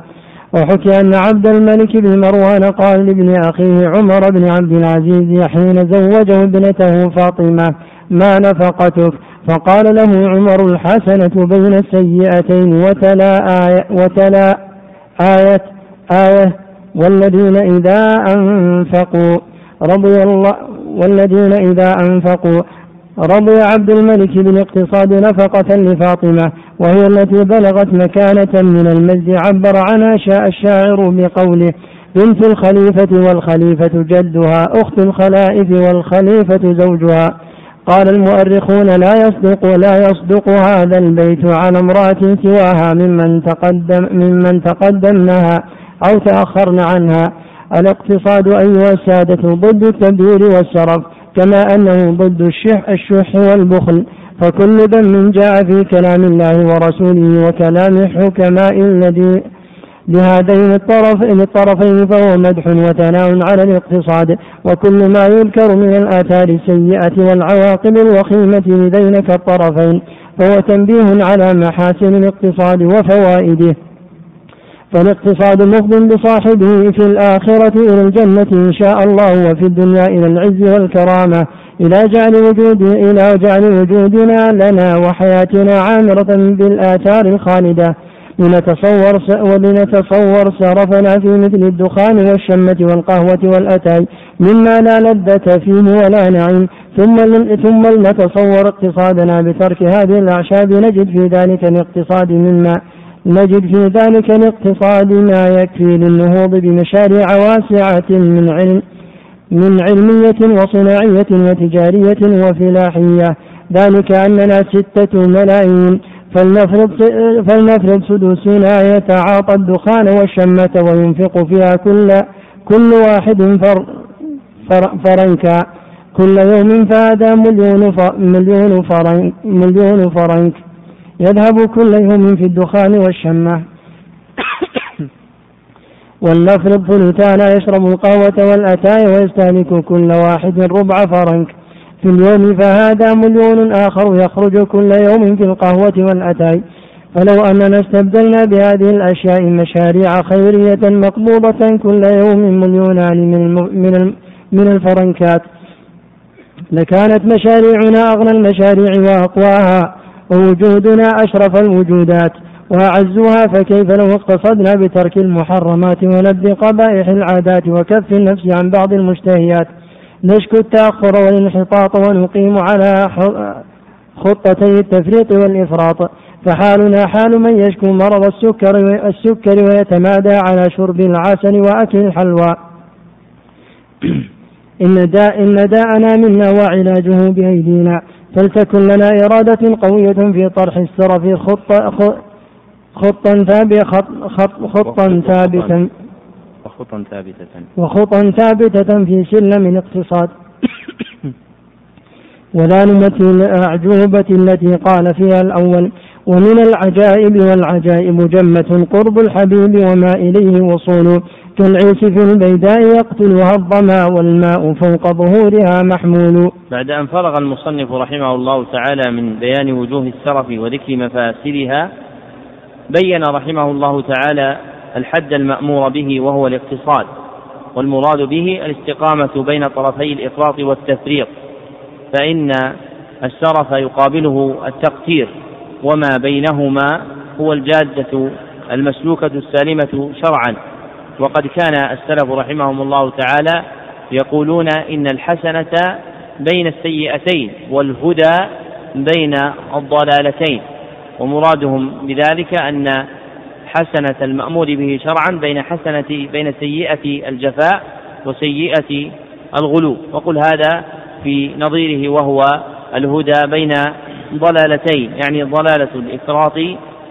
وحكي أن عبد الملك بن مروان قال لابن أخيه عمر بن عبد العزيز حين زوجه ابنته فاطمة ما نفقتك؟ فقال له عمر الحسنة بين السيئتين وتلا آية وتلا آية آية والذين إذا أنفقوا رضي الله والذين إذا أنفقوا رضي عبد الملك بالاقتصاد نفقة لفاطمة وهي التي بلغت مكانة من المجد عبر عنها شاء الشاعر بقوله بنت الخليفة والخليفة جدها أخت الخلائف والخليفة زوجها قال المؤرخون لا يصدق ولا يصدق هذا البيت على امرأة سواها ممن تقدم ممن تقدمنها أو تأخرن عنها. الاقتصاد أيها السادة ضد التبذير والسرف كما أنه ضد الشح, الشح والبخل. فكل ذم جاء في كلام الله ورسوله وكلام حكماء الذي لهذين الطرفين الطرفين فهو مدح وثناء على الاقتصاد. وكل ما يذكر من الآثار السيئة والعواقب الوخيمة لذينك الطرفين فهو تنبيه على محاسن الاقتصاد وفوائده. فالاقتصاد مفض بصاحبه في الآخرة إلى الجنة إن شاء الله وفي الدنيا إلى العز والكرامة إلى جعل وجود إلى جعل وجودنا لنا وحياتنا عامرة بالآثار الخالدة. لنتصور ولنتصور سرفنا في مثل الدخان والشمة والقهوة والأتاي مما لا لذة فيه ولا نعيم. ثم ثم لنتصور اقتصادنا بترك هذه الأعشاب نجد في ذلك الاقتصاد مما نجد في ذلك الاقتصاد ما يكفي للنهوض بمشاريع واسعة من علم من علمية وصناعية وتجارية وفلاحية. ذلك أننا ستة ملايين. فلنفرض فلنفرض سدوسنا يتعاطى الدخان والشمة وينفق فيها كل كل واحد فر فر فرنكا. كل يوم فهذا مليون مليون فرنك مليون فرنك. يذهب كل يوم في الدخان والشمة. ولنفرض ثلثانا يشرب القهوة والأتاي ويستهلك كل واحد ربع فرنك. في اليوم فهذا مليون آخر يخرج كل يوم في القهوة والأتاي. فلو أننا استبدلنا بهذه الأشياء مشاريع خيرية مقبوضة كل يوم مليونان من من من الفرنكات. لكانت مشاريعنا أغنى المشاريع وأقواها. ووجودنا أشرف الوجودات وأعزها فكيف لو اقتصدنا بترك المحرمات ونبذ قبائح العادات وكف النفس عن بعض المشتهيات. نشكو التأخر والانحطاط ونقيم على خطتي التفريط والإفراط. فحالنا حال من يشكو مرض السكر السكر ويتمادى على شرب العسل وأكل الحلوى. إن داء إن داءنا منا وعلاجه بأيدينا. فلتكن لنا إرادة قوية في طرح السرف خطة خطا ثابتا خط خطا ثابتا. وخطا ثابتة وخطا ثابتة في سلم الاقتصاد ولا نمثل الأعجوبة التي قال فيها الأول ومن العجائب والعجائب جمة قرب الحبيب وما إليه وصول كالعيش في البيداء يقتلها الظما والماء فوق ظهورها محمول. بعد أن فرغ المصنف رحمه الله تعالى من بيان وجوه السرف وذكر مفاسدها بين رحمه الله تعالى الحد المأمور به وهو الاقتصاد والمراد به الاستقامة بين طرفي الإفراط والتفريط فإن السرف يقابله التقتير وما بينهما هو الجادة المسلوكة السالمة شرعا. وقد كان السلف رحمهم الله تعالى يقولون إن الحسنة بين السيئتين والهدى بين الضلالتين ومرادهم بذلك أن حسنة المأمور به شرعا بين حسنة بين سيئة الجفاء وسيئة الغلو. وقل هذا في نظيره وهو الهدى بين ضلالتين يعني ضلالة الإفراط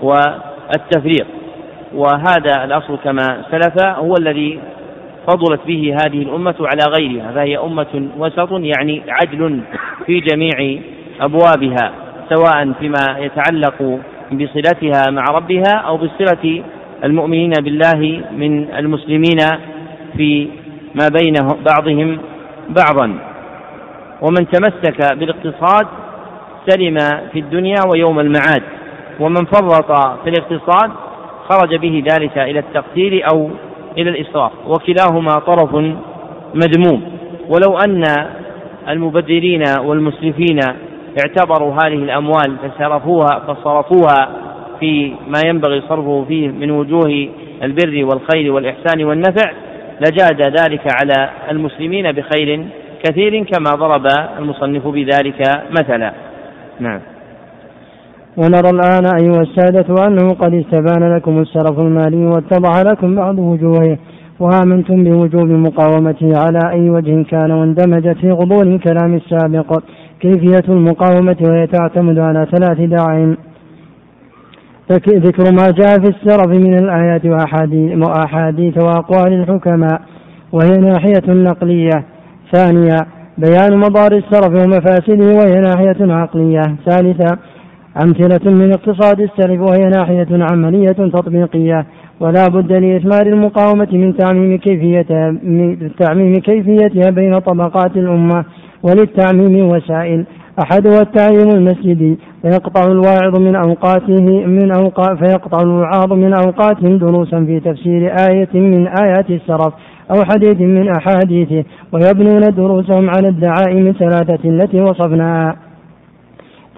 والتفريط وهذا الأصل كما سلف هو الذي فضلت به هذه الأمة على غيرها فهي أمة وسط يعني عدل في جميع أبوابها سواء فيما يتعلق بصلتها مع ربها أو بصلة المؤمنين بالله من المسلمين في ما بين بعضهم بعضا. ومن تمسك بالاقتصاد سلم في الدنيا ويوم المعاد ومن فرط في الاقتصاد خرج به ذلك إلى التقتير أو إلى الإسراف وكلاهما طرف مذموم. ولو أن المبذرين والمسرفين اعتبروا هذه الأموال فصرفوها فصرفوها في ما ينبغي صرفه فيه من وجوه البر والخير والإحسان والنفع لجاد ذلك على المسلمين بخير كثير كما ضرب المصنف بذلك مثلا. نعم. ونرى الآن أيها السادة أنه قد استبان لكم السرف المالي واتضح لكم بعض وجوهه. وآمنتم بوجوب مقاومته على أي وجه كان واندمجت في غضون الكلام السابق. كيفية المقاومة وهي تعتمد على ثلاث دعائم ذكر ما جاء في السرف من الآيات وأحاديث وأقوال الحكماء. وهي ناحية نقلية. ثانيا بيان مضار السرف ومفاسده وهي ناحية عقلية. ثالثا أمثلة من اقتصاد السلف وهي ناحية عملية تطبيقية ولا بد لإثمار المقاومة من تعميم كيفيتها من تعميم كيفيتها بين طبقات الأمة وللتعميم وسائل. أحدها التعليم المسجدي فيقطع الواعظ من أوقاته من أوقات فيقطع الوعاظ من أوقاتهم دروسا في تفسير آية من آيات السرف أو حديث من أحاديثه ويبنون دروسهم على الدعائم الثلاثة التي وصفناها.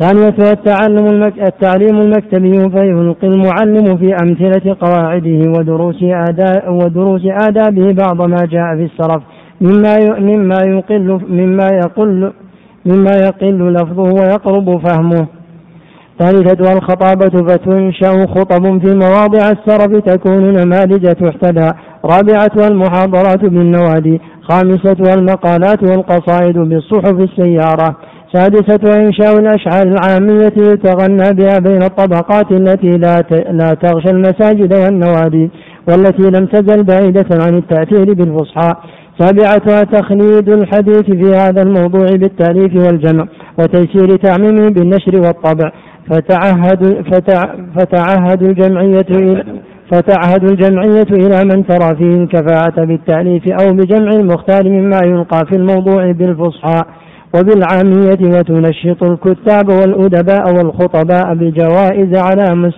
ثانية التعلم المك... التعليم المكتبي فيلقي المعلم في أمثلة قواعده ودروس آداب ودروس آدابه بعض ما جاء في السرف مما ي... مما يقل مما يقل مما يقل لفظه ويقرب فهمه. ثالثة الخطابة فتنشأ خطب في مواضع السرف تكون نماذج تحتدى. رابعة المحاضرات بالنوادي. خامسة المقالات والقصائد بالصحف السيارة. سادسة إنشاء الأشعار العامية يتغنى بها بين الطبقات التي لا لا تغشى المساجد والنوادي والتي لم تزل بعيدة عن التأثير بالفصحى. سابعتها تخليد الحديث في هذا الموضوع بالتأليف والجمع وتيسير تعميمه بالنشر والطبع. فتعهد فتع فتعهد الجمعية إلى فتعهد الجمعية إلى من ترى فيه الكفاءة بالتأليف أو بجمع المختار مما يلقى في الموضوع بالفصحى. وبالعامية وتنشط الكتاب والأدباء والخطباء بجوائز على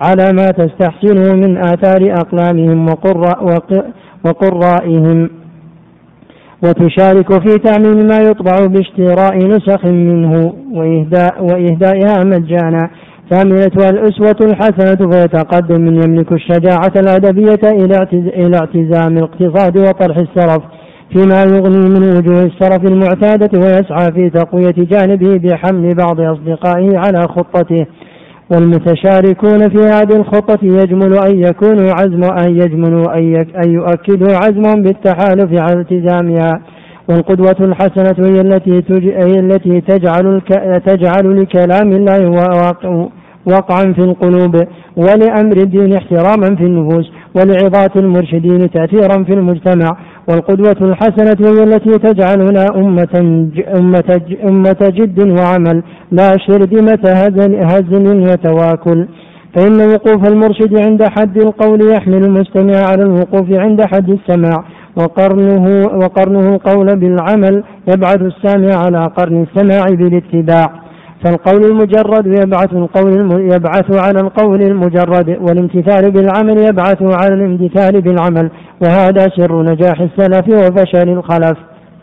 على ما تستحسنه من آثار أقلامهم وقرائهم. وتشارك في تعميم ما يطبع باشتراء نسخ منه وإهداء وإهدائها مجانا. ثامنة الأسوة الحسنة فيتقدم من يملك الشجاعة الأدبية إلى اعتزام الاقتصاد وطرح السرف فيما يغني من وجوه السرف المعتادة ويسعى في تقوية جانبه بحمل بعض أصدقائه على خطته. والمتشاركون في هذه الخطة يجمل أن يكونوا عزم أن يجملوا أن يؤكدوا عزمهم بالتحالف على التزامها. والقدوة الحسنة هي التي هي التي تجعل تجعل لكلام الله وقعا في القلوب ولأمر الدين احتراما في النفوس ولعظات المرشدين تأثيرا في المجتمع والقدوة الحسنة هي التي تجعلنا أمة أمة أمة جد وعمل. لا شرذمة هزل وتواكل. فإن وقوف المرشد عند حد القول يحمل المستمع على الوقوف عند حد السماع. وقرنه وقرنه القول بالعمل يبعث السامع على قرن السماع بالاتباع. فالقول المجرد يبعث القول يبعث على القول المجرد والامتثال بالعمل يبعث على الامتثال بالعمل وهذا سر نجاح السلف وفشل الخلف.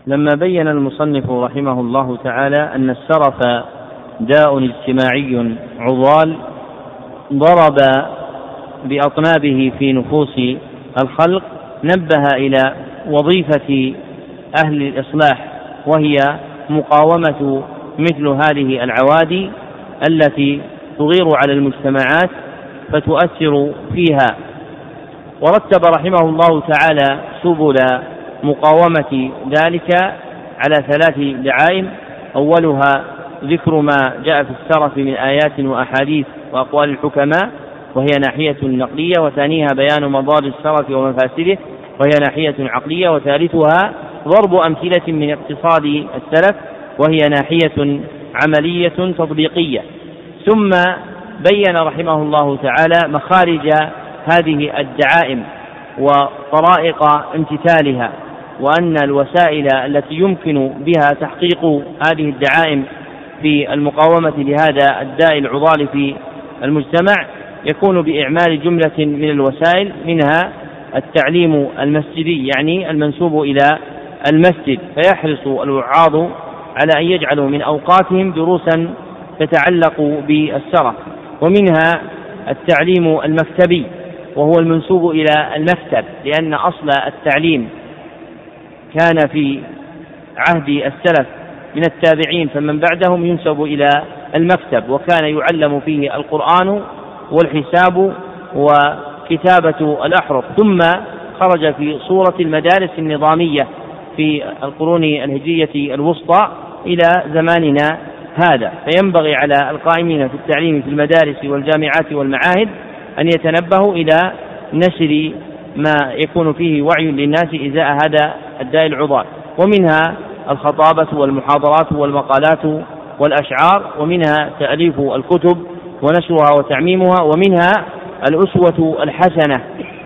لما بين المصنف رحمه الله تعالى أن السرف داء اجتماعي عضال ضرب بأطنابه في نفوس الخلق نبه إلى وظيفة أهل الإصلاح وهي مقاومة مثل هذه العوادي التي تغير على المجتمعات فتؤثر فيها. ورتب رحمه الله تعالى سبل مقاومة ذلك على ثلاث دعائم. أولها ذكر ما جاء في السرف من آيات وأحاديث وأقوال الحكماء وهي ناحية نقلية وثانيها بيان مضار السرف ومفاسده وهي ناحية عقلية. وثالثها ضرب أمثلة من اقتصاد السلف وهي ناحية عملية تطبيقية. ثم بين رحمه الله تعالى مخارج هذه الدعائم وطرائق امتثالها وأن الوسائل التي يمكن بها تحقيق هذه الدعائم في المقاومة لهذا الداء العضال في المجتمع يكون بإعمال جملة من الوسائل منها التعليم المسجدي يعني المنسوب إلى المسجد فيحرص الوعاظ على أن يجعلوا من أوقاتهم دروسا تتعلق بالسرف ومنها التعليم المكتبي وهو المنسوب إلى المكتب لأن أصل التعليم كان في عهد السلف من التابعين فمن بعدهم ينسب إلى المكتب وكان يعلم فيه القرآن والحساب وكتابة الأحرف. ثم خرج في صورة المدارس النظامية في القرون الهجرية الوسطى إلى زماننا هذا. فينبغي على القائمين في التعليم في المدارس والجامعات والمعاهد أن يتنبهوا إلى نشر ما يكون فيه وعي للناس إزاء هذا الداء العضال. ومنها الخطابة والمحاضرات والمقالات والأشعار ومنها تأليف الكتب ونشرها وتعميمها ومنها الأسوة الحسنة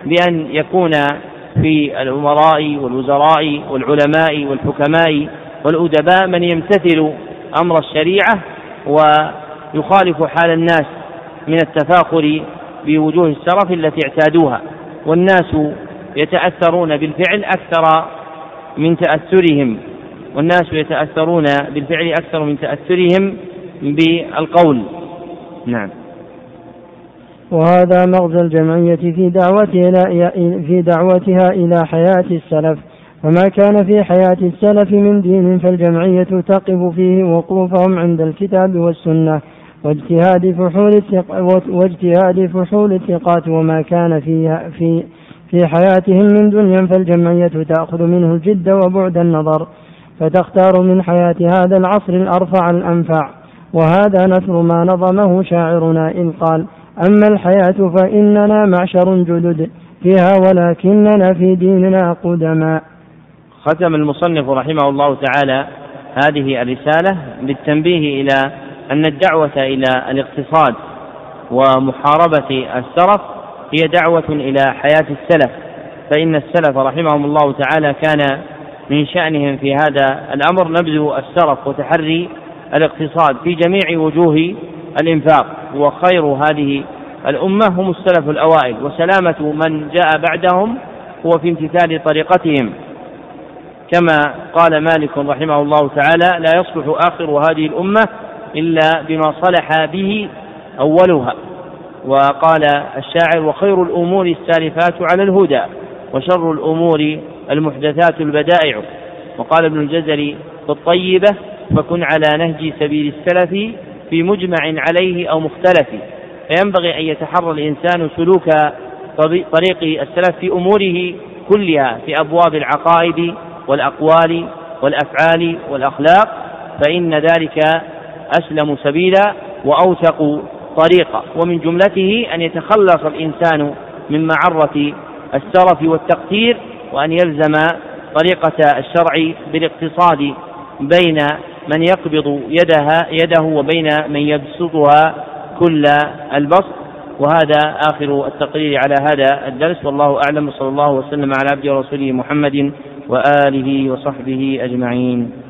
بأن يكون في الأمراء والوزراء والعلماء والحكماء والأدباء من يمتثل أمر الشريعة ويخالف حال الناس من التفاخر بوجوه السرف التي اعتادوها. والناس يتأثرون بالفعل أكثر من تأثرهم. والناس يتأثرون بالفعل أكثر من تأثرهم بالقول. نعم. وهذا مغزى الجمعية في دعوتها في دعوتها إلى حياة السلف. وما كان في حياة السلف من دين فالجمعية تقف فيه وقوفهم عند الكتاب والسنة واجتهاد فحول واجتهاد فحول الثقات وما كان فيها في في حياتهم من دنيا فالجمعية تأخذ منه الجد وبعد النظر فتختار من حياة هذا العصر الأرفع الأنفع. وهذا نثر ما نظمه شاعرنا إن قال أما الحياة فإننا معشر جدد فيها ولكننا في ديننا قدماء ختم المصنف رحمه الله تعالى هذه الرسالة بالتنبيه إلى أن الدعوة إلى الاقتصاد ومحاربة السرف هي دعوة إلى حياة السلف فإن السلف رحمهم الله تعالى كان من شأنهم في هذا الأمر. نبذ السرف وتحري الاقتصاد في جميع وجوه الإنفاق وخير هذه الأمة هم السلف الأوائل. وسلامة من جاء بعدهم هو في امتثال طريقتهم. كما قال مالك رحمه الله تعالى لا يصلح آخر هذه الأمة إلا بما صلح به أولها. وقال الشاعر وخير الأمور السالفات على الهدى وشر الأمور المحدثات البدائع. وقال ابن الجزري في الطيبة فكن على نهج سبيل السلف في مجمع عليه أو مختلف. فينبغي أن يتحرى الإنسان سلوك طريق السلف في أموره كلها في أبواب العقائد والأقوال والأفعال والأخلاق فإن ذلك أسلم سبيلا وأوثق طريقا. ومن جملته أن يتخلص الإنسان من معرة السرف والتقتير وأن يلزم طريقة الشرع بالاقتصاد بين من يقبض يدها يده وبين من يبسطها كل البسط. وهذا آخر التقرير على هذا الدرس. والله أعلم. صلى الله وسلم على عبده ورسوله محمد وآله وصحبه أجمعين.